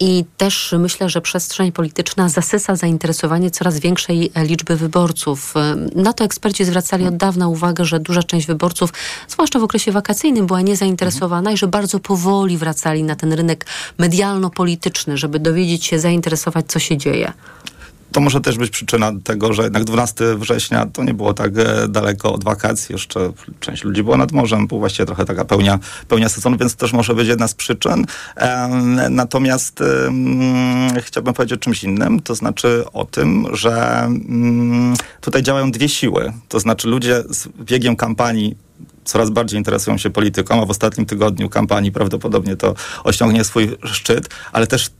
i też myślę, że przestrzeń polityczna zasysa zainteresowanie coraz większej liczby wyborców. Na to eksperci zwracali od dawna uwagę, że duża część wyborców, zwłaszcza w okresie wakacyjnym, była niezainteresowana i że bardzo powoli wracali na ten rynek medialno-polityczny, żeby dowiedzieć się, zainteresować, co się dzieje to może też być przyczyna tego, że jednak 12 września to nie było tak e, daleko od wakacji. Jeszcze część ludzi była nad morzem, był właściwie trochę taka pełnia, pełnia sezonu, więc to też może być jedna z przyczyn. Natomiast chciałbym powiedzieć o czymś innym, to znaczy o tym, że mm, tutaj działają dwie siły. To znaczy ludzie z biegiem kampanii coraz bardziej interesują się polityką, a w ostatnim tygodniu kampanii prawdopodobnie to osiągnie swój szczyt, ale też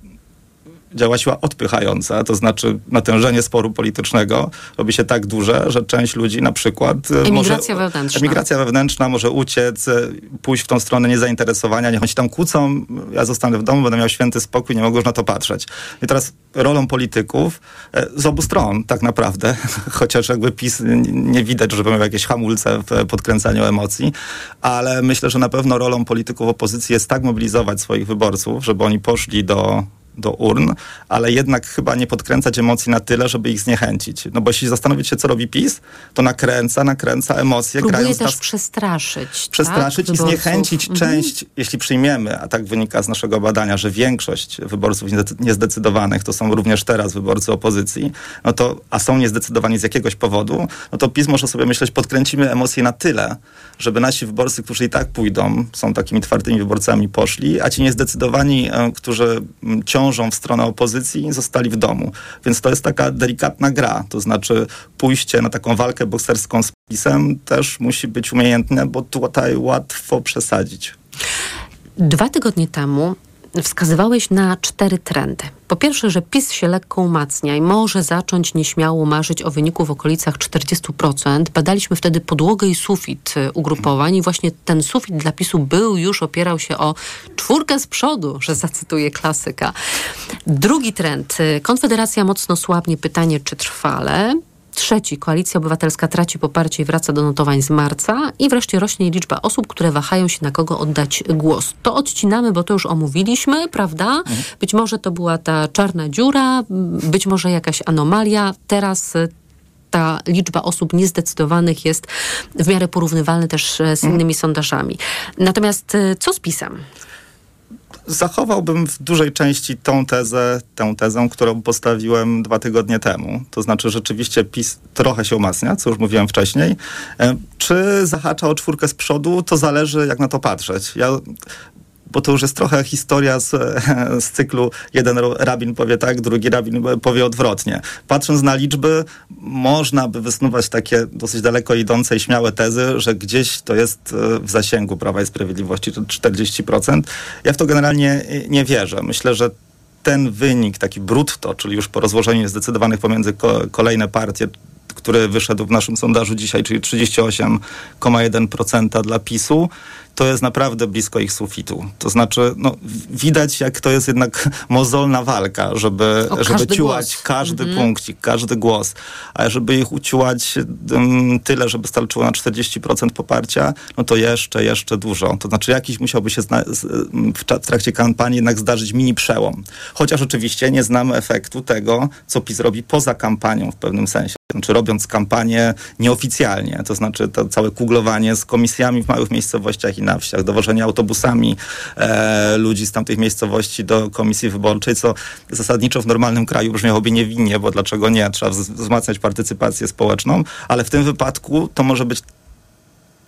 działa siła odpychająca, to znaczy natężenie sporu politycznego robi się tak duże, że część ludzi na przykład e, emigracja może, wewnętrzna. Emigracja wewnętrzna może uciec, e, pójść w tą stronę niezainteresowania, niech oni się tam kłócą, ja zostanę w domu, będę miał święty spokój, nie mogę już na to patrzeć. I teraz rolą polityków e, z obu stron tak naprawdę, chociaż jakby PiS nie widać, żeby miał jakieś hamulce w podkręcaniu emocji, ale myślę, że na pewno rolą polityków opozycji jest tak mobilizować swoich wyborców, żeby oni poszli do do urn, ale jednak chyba nie podkręcać emocji na tyle, żeby ich zniechęcić. No bo jeśli zastanowić się, co robi PiS, to nakręca, nakręca emocje. Próbuje też nas... przestraszyć. Przestraszyć tak? i zniechęcić mhm. część, jeśli przyjmiemy, a tak wynika z naszego badania, że większość wyborców niezdecydowanych to są również teraz wyborcy opozycji, no to, a są niezdecydowani z jakiegoś powodu, no to PiS może sobie myśleć, podkręcimy emocje na tyle, żeby nasi wyborcy, którzy i tak pójdą, są takimi twardymi wyborcami, poszli, a ci niezdecydowani, e, którzy ciągle dążą w stronę opozycji, zostali w domu. Więc to jest taka delikatna gra. To znaczy pójście na taką walkę bokserską z pisem też musi być umiejętne, bo tutaj łatwo przesadzić. Dwa tygodnie temu wskazywałeś na cztery trendy. Po pierwsze, że PiS się lekko umacnia i może zacząć nieśmiało marzyć o wyniku w okolicach 40%. Badaliśmy wtedy podłogę i sufit y, ugrupowań i właśnie ten sufit dla PiSu był już, opierał się o czwórkę z przodu, że zacytuję klasyka. Drugi trend. Y, Konfederacja mocno słabnie. Pytanie, czy trwale? Trzeci, Koalicja Obywatelska traci poparcie i wraca do notowań z marca. I wreszcie rośnie liczba osób, które wahają się na kogo oddać głos. To odcinamy, bo to już omówiliśmy, prawda? Być może to była ta czarna dziura, być może jakaś anomalia. Teraz y, ta liczba osób niezdecydowanych jest w miarę porównywalna też y, z innymi sondażami. Natomiast y, co z PiSem? Zachowałbym w dużej części tą tezę, tę tezę, którą postawiłem dwa tygodnie temu. To znaczy rzeczywiście PiS trochę się umacnia, co już mówiłem wcześniej. E, czy zahacza o czwórkę z przodu, to zależy jak na to patrzeć. Ja bo to już jest trochę historia z, z cyklu jeden rabin powie tak, drugi rabin powie odwrotnie. Patrząc na liczby, można by wysnuwać takie dosyć daleko idące i śmiałe tezy, że gdzieś to jest e, w zasięgu Prawa i Sprawiedliwości, to 40%. Ja w to generalnie nie wierzę. Myślę, że ten wynik, taki brutto, czyli już po rozłożeniu zdecydowanych pomiędzy ko kolejne partie, który wyszedł w naszym sondażu dzisiaj, czyli 38,1% dla PiSu, to jest naprawdę blisko ich sufitu. To znaczy, no, widać, jak to jest jednak mozolna walka, żeby, żeby ciułać głos. każdy mhm. punkcik, każdy głos. A żeby ich uciułać um, tyle, żeby starczyło na 40% poparcia, no to jeszcze, jeszcze dużo. To znaczy, jakiś musiałby się w, w trakcie kampanii jednak zdarzyć mini przełom. Chociaż oczywiście nie znamy efektu tego, co PiS robi poza kampanią w pewnym sensie. Znaczy robiąc kampanię nieoficjalnie, to znaczy to całe kuglowanie z komisjami w małych miejscowościach i na wsiach, dowożenie autobusami e, ludzi z tamtych miejscowości do komisji wyborczej, co zasadniczo w normalnym kraju brzmiałoby niewinnie, bo dlaczego nie? Trzeba wzmacniać partycypację społeczną, ale w tym wypadku to może być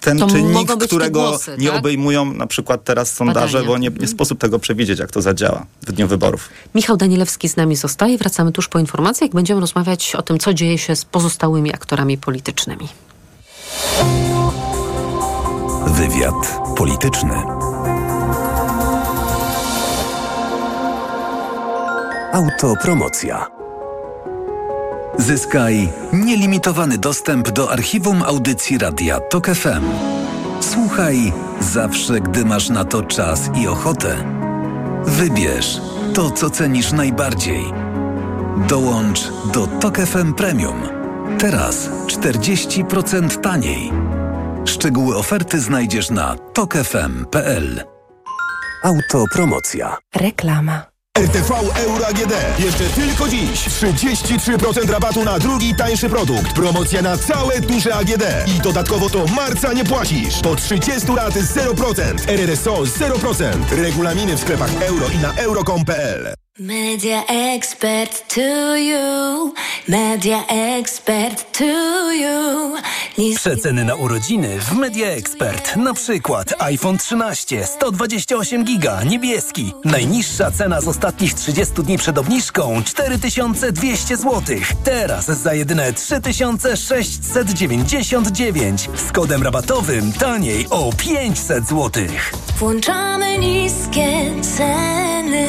ten to czynnik, którego głosy, nie tak? obejmują na przykład teraz sondaże, Badania. bo nie, nie sposób tego przewidzieć, jak to zadziała w dniu wyborów. Michał Danielewski z nami zostaje. Wracamy tuż po informacjach. Będziemy rozmawiać o tym, co dzieje się z pozostałymi aktorami politycznymi. Wywiad polityczny. Autopromocja. Zyskaj nielimitowany dostęp do archiwum audycji Radia TOK FM. Słuchaj zawsze, gdy masz na to czas i ochotę. Wybierz to, co cenisz najbardziej. Dołącz do TOK FM Premium. Teraz 40% taniej. Szczegóły oferty znajdziesz na tokefm.pl. Autopromocja. Reklama. RTV Euro AGD. Jeszcze tylko dziś 33% rabatu na drugi tańszy produkt. Promocja na całe duże AGD. I dodatkowo to marca nie płacisz. Po 30 lat 0%. RRSO 0%. Regulaminy w sklepach euro i na euro.com.pl. Media expert to you, media expert to you. Przeceny na urodziny w Media Expert. Na przykład iPhone 13 128 giga niebieski. Najniższa cena z ostatnich 30 dni przed obniżką 4200 zł. Teraz za jedyne 3699 z kodem rabatowym taniej o 500 zł. Włączamy niskie ceny.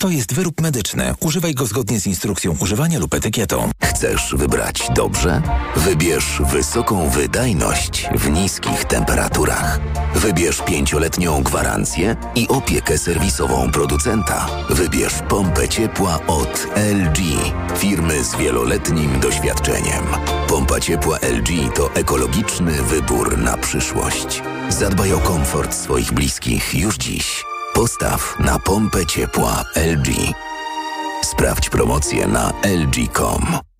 To jest wyrób medyczny. Używaj go zgodnie z instrukcją używania lub etykietą. Chcesz wybrać dobrze? Wybierz wysoką wydajność w niskich temperaturach. Wybierz pięcioletnią gwarancję i opiekę serwisową producenta. Wybierz pompę ciepła od LG, firmy z wieloletnim doświadczeniem. Pompa ciepła LG to ekologiczny wybór na przyszłość. Zadbaj o komfort swoich bliskich już dziś. Postaw na pompę ciepła LG. Sprawdź promocję na lg.com.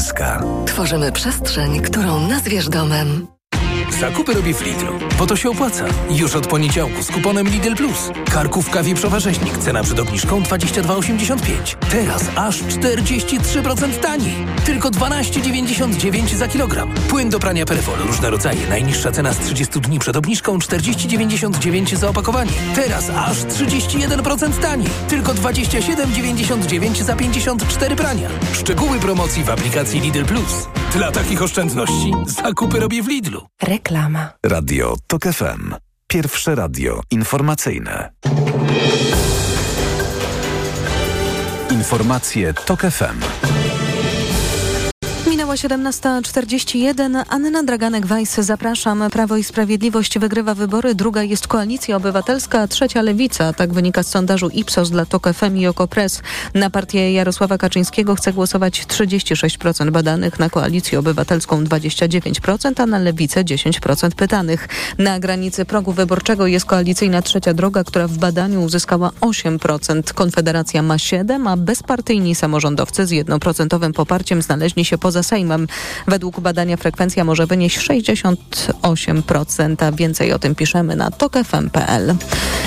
Skanska. Tworzymy przestrzeń, którą nazwiesz domem. Zakupy robię w Lidlu, bo to się opłaca. Już od poniedziałku z kuponem Lidl Plus. Karkówka wieprzowa rzeźnik, cena przed obniżką 22,85. Teraz aż 43% taniej. Tylko 12,99 za kilogram. Płyn do prania Perewol, różne rodzaje. Najniższa cena z 30 dni przed obniżką 40,99 za opakowanie. Teraz aż 31% taniej. Tylko 27,99 za 54 prania. Szczegóły promocji w aplikacji Lidl Plus. Dla takich oszczędności zakupy robię w Lidlu. Reklama. Radio TOK FM. Pierwsze radio informacyjne. Informacje TOK FM. Minęła 17.41. Anna Draganek-Weiss, zapraszam. Prawo i Sprawiedliwość wygrywa wybory. Druga jest Koalicja Obywatelska, trzecia Lewica. Tak wynika z sondażu Ipsos dla TOK FM i Okopres. Na partię Jarosława Kaczyńskiego chce głosować 36% badanych, na Koalicję Obywatelską 29%, a na Lewicę 10% pytanych. Na granicy progu wyborczego jest koalicyjna trzecia droga, która w badaniu uzyskała 8%. Konfederacja ma 7%, a bezpartyjni samorządowcy z jednoprocentowym poparciem znaleźli się poza Sejmem. Według badania frekwencja może wynieść 68%, a więcej o tym piszemy na tokefm.pl.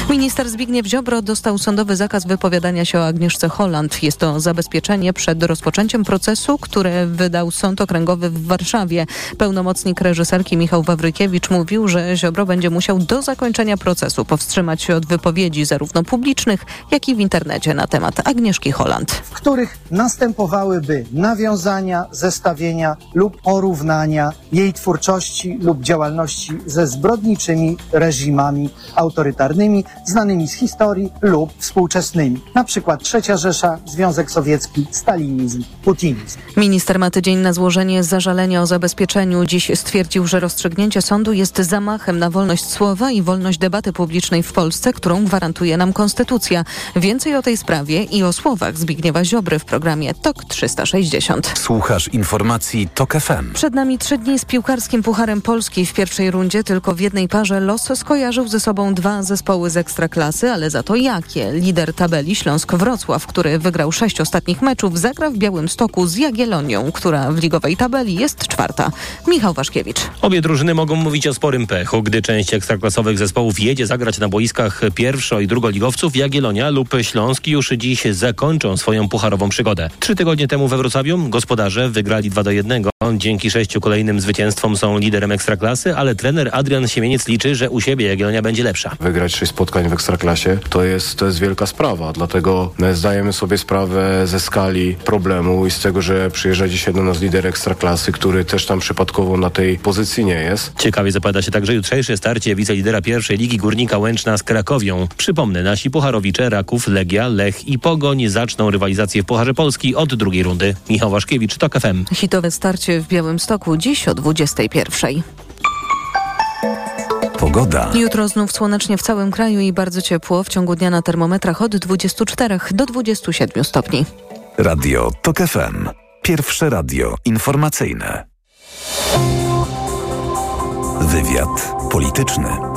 Minister Zbigniew Ziobro dostał sądowy zakaz wypowiadania się o Agnieszce Holland. Jest to zabezpieczenie przed rozpoczęciem procesu, które wydał Sąd Okręgowy w Warszawie. Pełnomocnik reżyserki Michał Wawrykiewicz mówił, że Ziobro będzie musiał do zakończenia procesu powstrzymać się od wypowiedzi zarówno publicznych, jak i w internecie na temat Agnieszki Holland. W których następowałyby nawiązania, zestawienia lub porównania jej twórczości lub działalności ze zbrodniczymi reżimami autorytarnymi, znanymi z historii lub współczesnymi. Na przykład Trzecia Rzesza, Związek Sowiecki, stalinizm, putinizm. Minister ma tydzień na złożenie zażalenia o zabezpieczeniu. Dziś stwierdził, że rozstrzygnięcie sądu jest zamachem na wolność słowa i wolność debaty publicznej w Polsce, którą gwarantuje nam Konstytucja. Więcej o tej sprawie i o słowach Zbigniewa Ziobry w programie TOK 360. Słuchasz informacji TOK FM. Przed nami trzy dni z piłkarskim Pucharem Polski. W pierwszej rundzie tylko w jednej parze los skojarzył ze sobą dwa zespoły z ekstraklasy, ale za to jakie? Lider tabeli Śląsk Wrocław, który wygrał sześć ostatnich meczów, zagra w Białym Stoku z Jagiellonią, która w ligowej tabeli jest czwarta. Michał Waszkiewicz. Obie drużyny mogą mówić o sporym pechu, gdy część ekstraklasowych zespołów jedzie zagrać na boiskach pierwszo- i drugoligowców. Jagiellonia lub Śląsk już dziś zakończą swoją pucharową przygodę. Trzy tygodnie temu we Wrocławiu gospodarze wygrali 2 do 1. Dzięki sześciu kolejnym zwycięstwom są liderem ekstraklasy, ale trener Adrian Siemieniec liczy, że u siebie Jagiellonia będzie lepsza. Wygrać sześć spotkań w ekstraklasie to jest, to jest wielka sprawa, dlatego zdajemy sobie sprawę ze skali problemu i z tego, że przyjeżdża dzisiaj do nas lider ekstraklasy, który też tam przypadkowo na tej pozycji nie jest. Ciekawie zapowiada się także jutrzejsze starcie wicelidera pierwszej ligi Górnika Łęczna z Krakowią. Przypomnę, nasi pucharowicze Raków, Legia, Lech i Pogoń zaczną rywalizację w Pucharze Polski od drugiej rundy. Michał Waszkiewicz, TOK FM. Hitowe starcie w Białym Stoku dziś o 21. Pogoda. Jutro znów słonecznie w całym kraju i bardzo ciepło. W ciągu dnia na termometrach od 24 do 27 stopni. Radio TOK FM. Pierwsze radio informacyjne. Wywiad polityczny.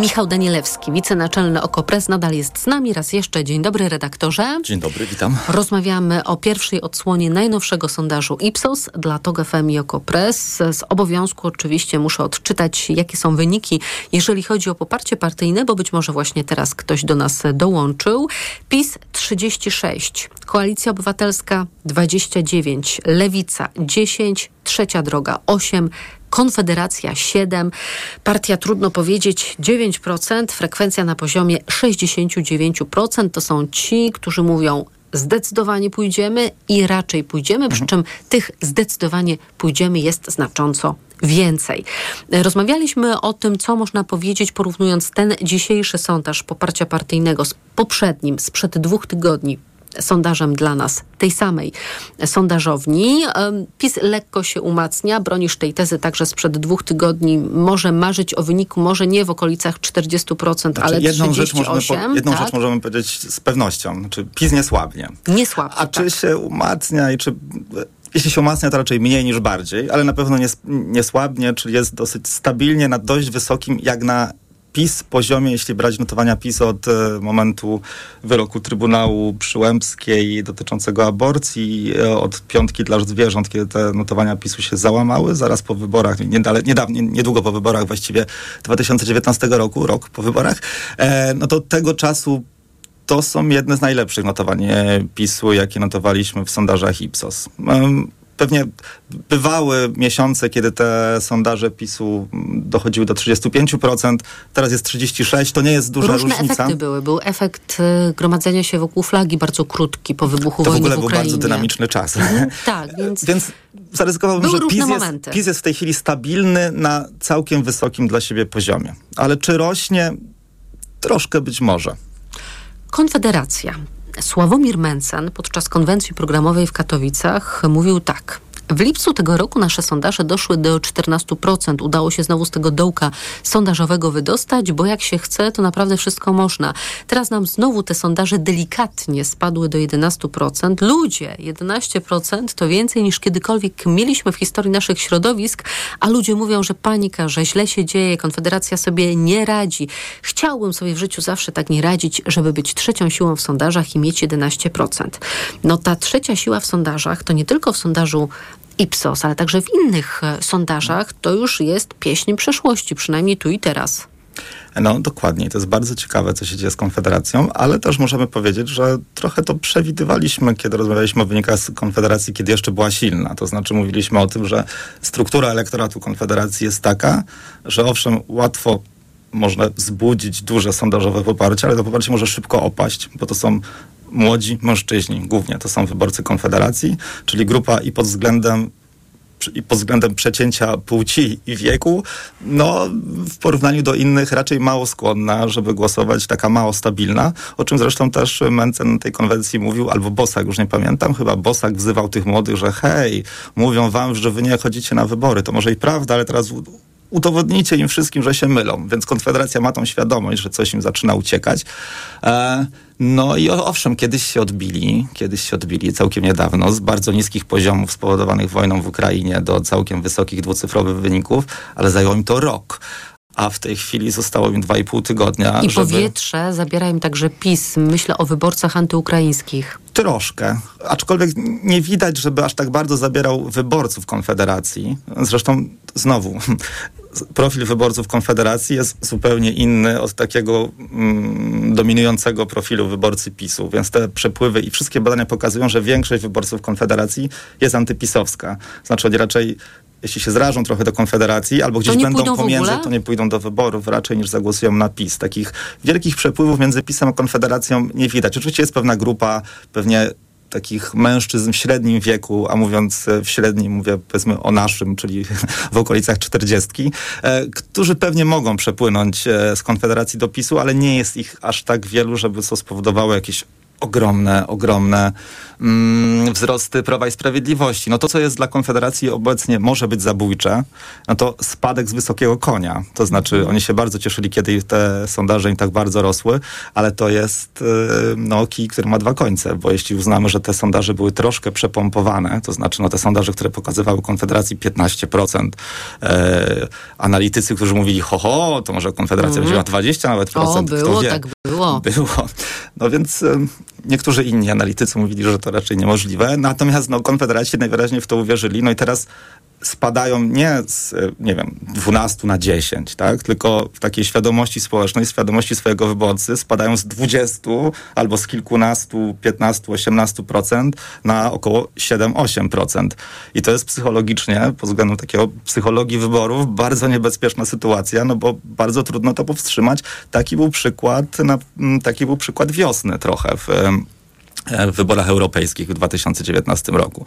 Michał Danielewski, wicenaczelny Okopres, nadal jest z nami. Raz jeszcze dzień dobry, redaktorze. Dzień dobry, witam. Rozmawiamy o pierwszej odsłonie najnowszego sondażu Ipsos dla TOG FM i Okopres. Z obowiązku oczywiście muszę odczytać, jakie są wyniki, jeżeli chodzi o poparcie partyjne, bo być może właśnie teraz ktoś do nas dołączył. PiS 36, Koalicja Obywatelska 29, Lewica 10, Trzecia Droga 8, Konfederacja 7, partia trudno powiedzieć 9%, frekwencja na poziomie 69%. To są ci, którzy mówią zdecydowanie pójdziemy i raczej pójdziemy, przy czym tych zdecydowanie pójdziemy jest znacząco więcej. Rozmawialiśmy o tym, co można powiedzieć, porównując ten dzisiejszy sondaż poparcia partyjnego z poprzednim, sprzed dwóch tygodni sondażem dla nas, tej samej sondażowni. PiS lekko się umacnia, bronisz tej tezy także sprzed dwóch tygodni. Może marzyć o wyniku, może nie w okolicach 40%, znaczy, ale jedną 38%. Rzecz możemy po, jedną tak? rzecz możemy powiedzieć z pewnością. Znaczy, PiS nie słabnie. Nie słabnie, A czy tak. się umacnia i czy jeśli się umacnia, to raczej mniej niż bardziej, ale na pewno nie, nie słabnie, czyli jest dosyć stabilnie na dość wysokim, jak na PiS poziomie, jeśli brać notowania PiS od e, momentu wyroku Trybunału Przyłębskiej dotyczącego aborcji, e, od piątki dla zwierząt, kiedy te notowania PiSu się załamały, zaraz po wyborach, niedawno, niedługo po wyborach, właściwie 2019 roku, rok po wyborach, e, no to tego czasu to są jedne z najlepszych notowań PiSu, jakie notowaliśmy w sondażach Ipsos pewnie bywały miesiące, kiedy te sondaże PiSu dochodziły do 35%, teraz jest 36%, to nie jest duża Różne różnica. Różne efekty były. Był efekt y, gromadzenia się wokół flagi bardzo krótki po wybuchu to wojny w ogóle w był bardzo dynamiczny czas. Mhm, tak, więc... więc zaryzykowałbym, że PiS jest, PiS jest w tej chwili stabilny na całkiem wysokim dla siebie poziomie. Ale czy rośnie? Troszkę być może. Konfederacja. Sławomir Mencen podczas konwencji programowej w Katowicach mówił tak. W lipcu tego roku nasze sondaże doszły do 14%. Udało się znowu z tego dołka sondażowego wydostać, bo jak się chce, to naprawdę wszystko można. Teraz nam znowu te sondaże delikatnie spadły do 11%. Ludzie, 11% to więcej niż kiedykolwiek mieliśmy w historii naszych środowisk, a ludzie mówią, że panika, że źle się dzieje, Konfederacja sobie nie radzi. Chciałbym sobie w życiu zawsze tak nie radzić, żeby być trzecią siłą w sondażach i mieć 11%. No ta trzecia siła w sondażach to nie tylko w sondażu Ipsos, ale także w innych e, sondażach, to już jest pieśń przeszłości, przynajmniej tu i teraz. No dokładnie, to jest bardzo ciekawe, co się dzieje z Konfederacją, ale też możemy powiedzieć, że trochę to przewidywaliśmy, kiedy rozmawialiśmy o wynikach Konfederacji, kiedy jeszcze była silna. To znaczy mówiliśmy o tym, że struktura elektoratu Konfederacji jest taka, że owszem, łatwo można wzbudzić duże sondażowe poparcie, ale to poparcie może szybko opaść, bo to są młodzi mężczyźni, głównie to są wyborcy Konfederacji, czyli grupa i pod względem i pod względem przecięcia płci i wieku, no w porównaniu do innych raczej mało skłonna, żeby głosować, taka mało stabilna, o czym zresztą też Mencen tej konwencji mówił, albo Bosak, już nie pamiętam, chyba Bosak wzywał tych młodych, że hej, mówią wam, że wy nie chodzicie na wybory, to może i prawda, ale teraz udowodnijcie im wszystkim, że się mylą. Więc Konfederacja ma tą świadomość, że coś im zaczyna uciekać. E, no i owszem, kiedyś się odbili, kiedyś się odbili całkiem niedawno z bardzo niskich poziomów spowodowanych wojną w Ukrainie do całkiem wysokich dwucyfrowych wyników, ale zajęło im to rok a w tej chwili zostało im dwa i pół tygodnia. I żeby... powietrze zabiera im także PiS. Myślę o wyborcach antyukraińskich. Troszkę. Aczkolwiek nie widać, żeby aż tak bardzo zabierał wyborców Konfederacji. Zresztą znowu profil wyborców Konfederacji jest zupełnie inny od takiego mm, dominującego profilu wyborcy PiSu, więc te przepływy i wszystkie badania pokazują, że większość wyborców Konfederacji jest antypisowska. Znaczy oni raczej jeśli się zrażą trochę do Konfederacji albo gdzieś będą pomiędzy, to nie pójdą do wyborów raczej niż zagłosują na PiS. Takich wielkich przepływów między PiSem a Konfederacją nie widać. Oczywiście jest pewna grupa, pewnie takich mężczyzn w średnim wieku, a mówiąc w średnim, mówię powiedzmy o naszym, czyli w okolicach czterdziestki, e, którzy pewnie mogą przepłynąć e, z Konfederacji do PiSu, ale nie jest ich aż tak wielu, żeby to spowodowało jakieś ogromne, ogromne mm, wzrosty Prawa i Sprawiedliwości. No to, co jest dla Konfederacji obecnie może być zabójcze, no to spadek z wysokiego konia. To znaczy mhm. oni się bardzo cieszyli, kiedy te sondaże im tak bardzo rosły, ale to jest y, no, kij, który ma dwa końce, bo jeśli uznamy, że te sondaże były troszkę przepompowane, to znaczy no, te sondaże, które pokazywały Konfederacji 15%, e, analitycy, którzy mówili ho, ho, to może Konfederacja mm. wzięła 20 nawet procent. O, było, tak było. Było. No więc niektórzy inni analitycy mówili, że to raczej niemożliwe. Natomiast no, Konfederaci najwyraźniej w to uwierzyli. No i teraz spadają nie z, nie wiem, 12 na 10, tak? Tylko w takiej świadomości społecznej, świadomości swojego wyborcy spadają z 20 albo z kilkunastu, 15, 18% na około 7-8%. I to jest psychologicznie, pod względem takiego psychologii wyborów, bardzo niebezpieczna sytuacja, no bo bardzo trudno to powstrzymać. Taki był przykład, na, taki był przykład wiosny trochę w E, w wyborach europejskich w 2019 roku.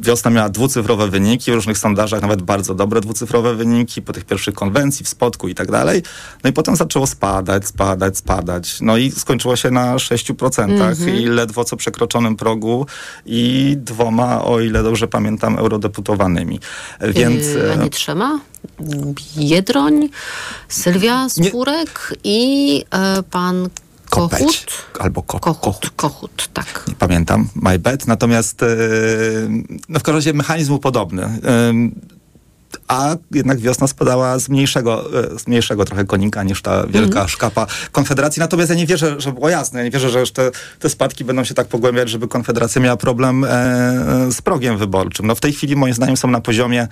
Wiosna miała dwucyfrowe wyniki, w różnych sondażach nawet bardzo dobre dwucyfrowe wyniki, po tych pierwszych konwencji, w Spodku i tak dalej. No i potem zaczęło spadać, spadać, spadać. No i skończyło się na 6% mm -hmm. i ledwo co przekroczonym progu i dwoma, o ile dobrze pamiętam, eurodeputowanymi. Więc... Yy, a nie trzema? Biedroń, Sylwia Spurek nie. i e, pan Kopeć. Kochut? Albo ko Kochut, Kochut. Kochut, tak. Nie pamiętam, my bad. Natomiast e, no w każdym razie mechanizm był podobny. E, a jednak wiosna spadała z mniejszego, e, z mniejszego trochę konika niż ta wielka mm. szkapa Konfederacji. Natomiast ja nie wierzę, że było jasne, ja nie wierzę, że te, te spadki będą się tak pogłębiać, żeby Konfederacja miała problem e, z progiem wyborczym. No w tej chwili moim zdaniem są na poziomie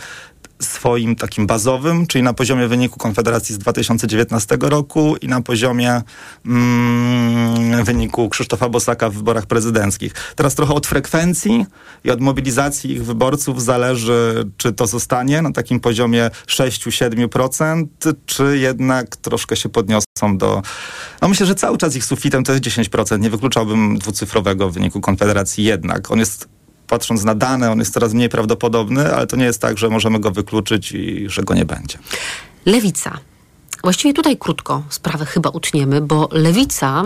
swoim takim bazowym, czyli na poziomie wyniku Konfederacji z 2019 roku i na poziomie mm, wyniku Krzysztofa Bosaka w wyborach prezydenckich. Teraz trochę od frekwencji i od mobilizacji ich wyborców zależy, czy to zostanie na takim poziomie 6-7%, czy jednak troszkę się podniosą do... No myślę, że cały czas ich sufitem to jest 10%. Nie wykluczałbym dwucyfrowego wyniku Konfederacji jednak. On jest patrząc na dane, on jest coraz mniej prawdopodobny, ale to nie jest tak, że możemy go wykluczyć i że go nie będzie. Lewica. Właściwie tutaj krótko sprawę chyba utniemy, bo lewica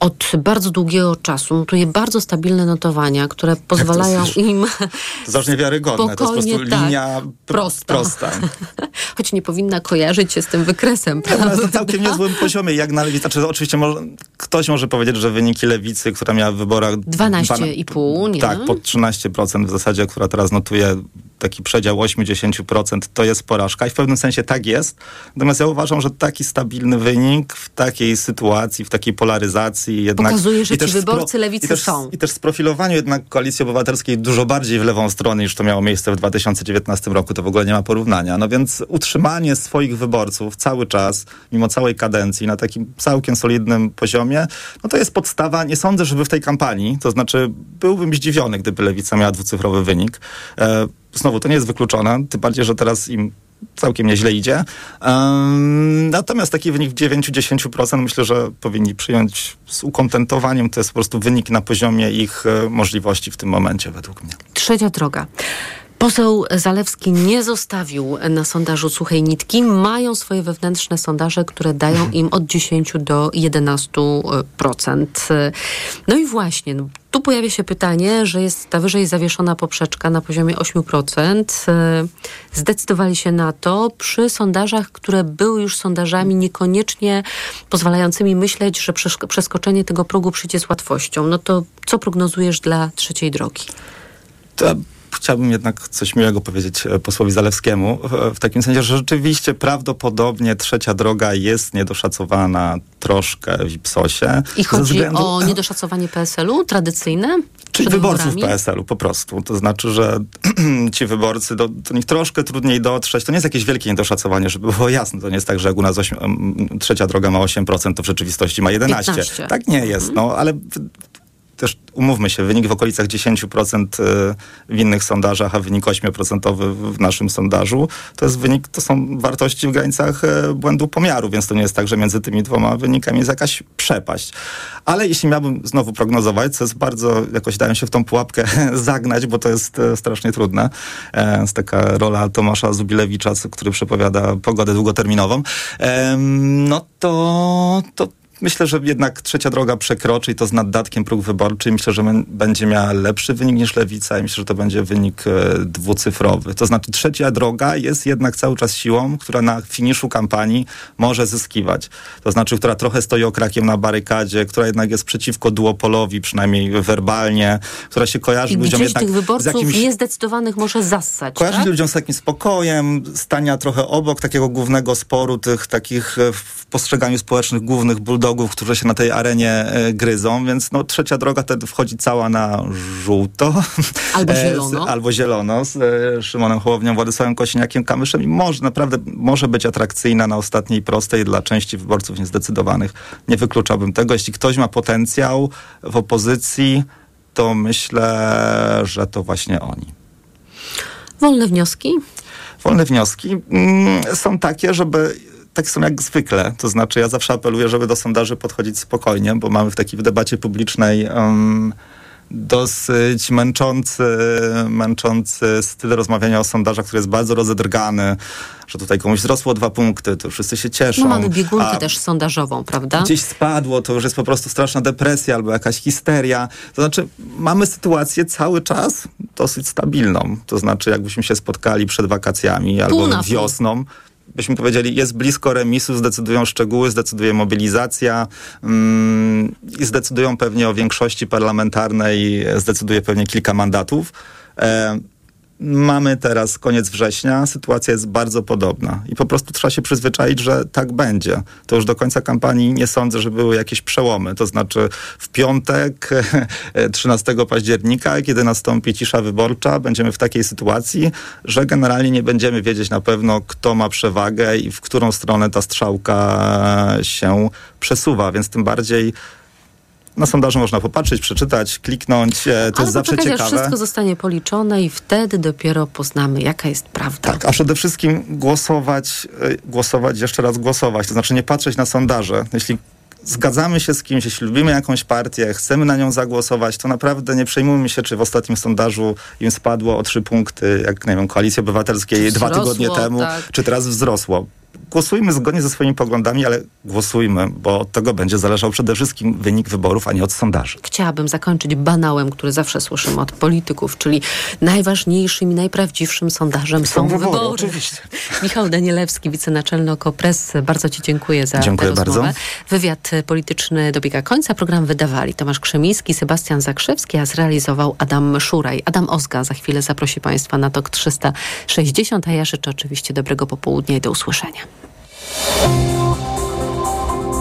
od bardzo długiego czasu notuje bardzo stabilne notowania, które pozwalają to im. To znacznie niewiarygodne. To jest po prostu tak, linia prosta. prosta. Choć nie powinna kojarzyć się z tym wykresem. Nie, no, na całkiem niezłym poziomie, jak na lewicy. Znaczy, oczywiście może, ktoś może powiedzieć, że wyniki lewicy, która miała w wyborach 12,5, nie? Tak, pod 13% w zasadzie, która teraz notuje taki przedział 8-10% to jest porażka i w pewnym sensie tak jest. Natomiast ja uważam, że taki stabilny wynik w takiej sytuacji, w takiej polaryzacji jednak... Pokazuje, że ci wyborcy lewicy i też, są. I też sprofilowaniu jednak Koalicji Obywatelskiej dużo bardziej w lewą stronę niż to miało miejsce w 2019 roku. To w ogóle nie ma porównania. No więc utrzymanie swoich wyborców cały czas, mimo całej kadencji, na takim całkiem solidnym poziomie, no to jest podstawa. Nie sądzę, żeby w tej kampanii, to znaczy byłbym zdziwiony, gdyby Lewica miała dwucyfrowy wynik. E, Znowu, to nie jest wykluczone, tym bardziej, że teraz im całkiem nieźle idzie. Natomiast taki wynik w 9-10% myślę, że powinni przyjąć z ukontentowaniem. To jest po prostu wynik na poziomie ich e, możliwości w tym momencie, według mnie. Trzecia droga. Poseł Zalewski nie zostawił na sondażu suchej nitki. Mają swoje wewnętrzne sondaże, które dają im od 10 do 11%. No i właśnie, no, tu pojawia się pytanie, że jest ta wyżej zawieszona poprzeczka na poziomie 8%. Zdecydowali się na to przy sondażach, które były już sondażami niekoniecznie pozwalającymi myśleć, że przeskoczenie tego progu przyjdzie z łatwością. No to co prognozujesz dla trzeciej drogi? Chciałbym jednak coś miłego powiedzieć e, posłowi Zalewskiemu, w takim sensie, że rzeczywiście prawdopodobnie trzecia droga jest niedoszacowana troszkę w Ipsosie. I chodzi względu... o niedoszacowanie PSL-u tradycyjne? Czyli wyborców PSL-u po prostu. To znaczy, że ci wyborcy, do, do, nich troszkę trudniej dotrzeć. To nie jest jakieś wielkie niedoszacowanie, żeby było jasne. To nie jest tak, że jak u nas 8, trzecia droga ma 8%, to w rzeczywistości ma 11%. 15. Tak nie jest, no ale też umówmy się, wynik w okolicach 10% y, w innych sondażach, a wynik 8% w naszym sondażu, to jest wynik, to są wartości w granicach e, błędu pomiaru, więc to nie jest tak, że między tymi dwoma wynikami jest jakaś przepaść. Ale jeśli miałbym znowu prognozować, co jest bardzo, jakoś dają się w tą pułapkę zagnać, bo to jest e, strasznie trudne. E, jest taka rola Tomasza Zubilewicza, który przepowiada pogodę długoterminową. No to, to Myślę, że jednak trzecia droga przekroczy i to z naddatkiem próg wyborczy. Myślę, że będzie miała lepszy wynik niż lewica i myślę, że to będzie wynik e, dwucyfrowy. To znaczy trzecia droga jest jednak cały czas siłą, która na finiszu kampanii może zyskiwać. To znaczy, która trochę stoi okrakiem na barykadzie, która jednak jest przeciwko duopolowi, przynajmniej werbalnie, która się kojarzy I ludziom jednak tych wyborców z jakimś... niezdecydowanych może zassać, Kojarzy tak? ludziom z takim spokojem, stania trochę obok takiego głównego sporu tych takich e, w postrzeganiu społecznych głównych bulldogów dogów, którzy się na tej arenie e, gryzą, więc no, trzecia droga wtedy wchodzi cała na żółto. Albo e, zielono. Z, albo zielono z e, Szymonem Hołownią, Władysławem Kosiniakiem, Kamyszem i może naprawdę może być atrakcyjna na ostatniej prostej dla części wyborców niezdecydowanych. Nie wykluczałbym tego. Jeśli ktoś ma potencjał w opozycji, to myślę, że to właśnie oni. Wolne wnioski? Wolne wnioski mm, są takie, żeby tak są jak zwykle. To znaczy ja zawsze apeluję, żeby do sondaży podchodzić spokojnie, bo mamy w takiej debacie publicznej um, dosyć męczący, męczący styl rozmawiania o sondażach, który jest bardzo rozedrgany, że tutaj komuś wzrosło dwa punkty, to wszyscy się cieszą. No mamy biegunkę też sondażową, prawda? Gdzieś spadło, to już jest po prostu straszna depresja albo jakaś histeria. To znaczy mamy sytuację cały czas dosyć stabilną. To znaczy jakbyśmy się spotkali przed wakacjami albo wiosną, byśmy powiedzieli, jest blisko remisu, zdecydują szczegóły, zdecyduje mobilizacja mm, i zdecydują pewnie o większości parlamentarnej, zdecyduje pewnie kilka mandatów. E, Mamy teraz koniec września, sytuacja jest bardzo podobna i po prostu trzeba się przyzwyczaić, że tak będzie. To już do końca kampanii nie sądzę, że były jakieś przełomy. To znaczy w piątek 13 października, kiedy nastąpi cisza wyborcza, będziemy w takiej sytuacji, że generalnie nie będziemy wiedzieć na pewno, kto ma przewagę i w którą stronę ta strzałka się przesuwa, więc tym bardziej na sondażu można popatrzeć, przeczytać, kliknąć. To Ale jest zawsze ciekawe. aż wszystko zostanie policzone i wtedy dopiero poznamy, jaka jest prawda. Tak, a przede wszystkim głosować, y, głosować, jeszcze raz głosować. To znaczy nie patrzeć na sondaże. Jeśli zgadzamy się z kimś, jeśli lubimy jakąś partię, chcemy na nią zagłosować, to naprawdę nie przejmujmy się, czy w ostatnim sondażu im spadło o trzy punkty, jak nie wiem, Koalicji Obywatelskiej dwa tygodnie temu, tak. czy teraz wzrosło głosujmy zgodnie ze swoimi poglądami, ale głosujmy, bo od tego będzie zależał przede wszystkim wynik wyborów, a nie od sondaży. Chciałabym zakończyć banałem, który zawsze słyszymy od polityków, czyli najważniejszym i najprawdziwszym sondażem są, wybory. wybory. Oczywiście. Michał Danielewski, wicenaczelny Okopres, bardzo Ci dziękuję za dziękuję tę rozmowę. Bardzo. Wywiad polityczny dobiega końca. Program wydawali Tomasz Krzemiński, Sebastian Zakrzewski, a zrealizował Adam Szuraj. Adam Ozga za chwilę zaprosi Państwa na TOK 360, a ja życzę oczywiście dobrego popołudnia i do usłyszenia.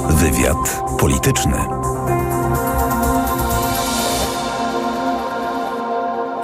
Wywiad polityczny.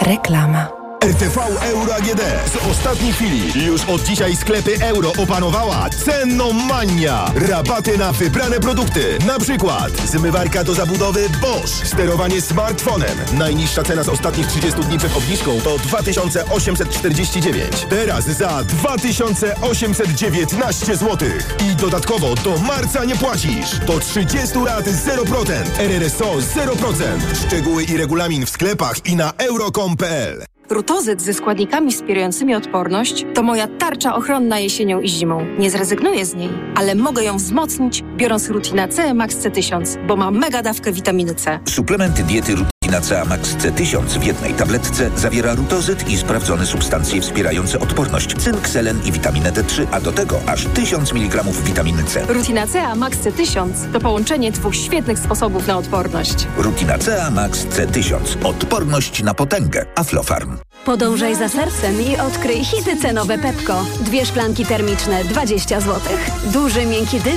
Reklama. RTV Euro AGD. Z ostatniej chwili. Już od dzisiaj sklepy euro opanowała cennomania. Rabaty na wybrane produkty. Na przykład zmywarka do zabudowy Bosch. Sterowanie smartfonem. Najniższa cena z ostatnich 30 dni przed obniżką to 2849. Teraz za 2819 zł. I dodatkowo do marca nie płacisz. Do 30 lat 0%. RRSO 0%. Szczegóły i regulamin w sklepach i na euro.com.pl. Rutozyt ze składnikami wspierającymi odporność to moja tarcza ochronna jesienią i zimą. Nie zrezygnuję z niej, ale mogę ją wzmocnić, biorąc Rutina C Max C1000, bo ma mega dawkę witaminy C. Suplementy diety Rutina C Max C1000 w jednej tabletce zawiera rutozyt i sprawdzone substancje wspierające odporność, cynk, selen i witaminę D3, a do tego aż 1000 mg witaminy C. Rutina C Max C1000 to połączenie dwóch świetnych sposobów na odporność. Rutina C Max C1000. Odporność na potęgę. Aflofarm. Podążaj za sercem i odkryj hity cenowe Pepko. Dwie szklanki termiczne 20 zł. Duży miękki dywan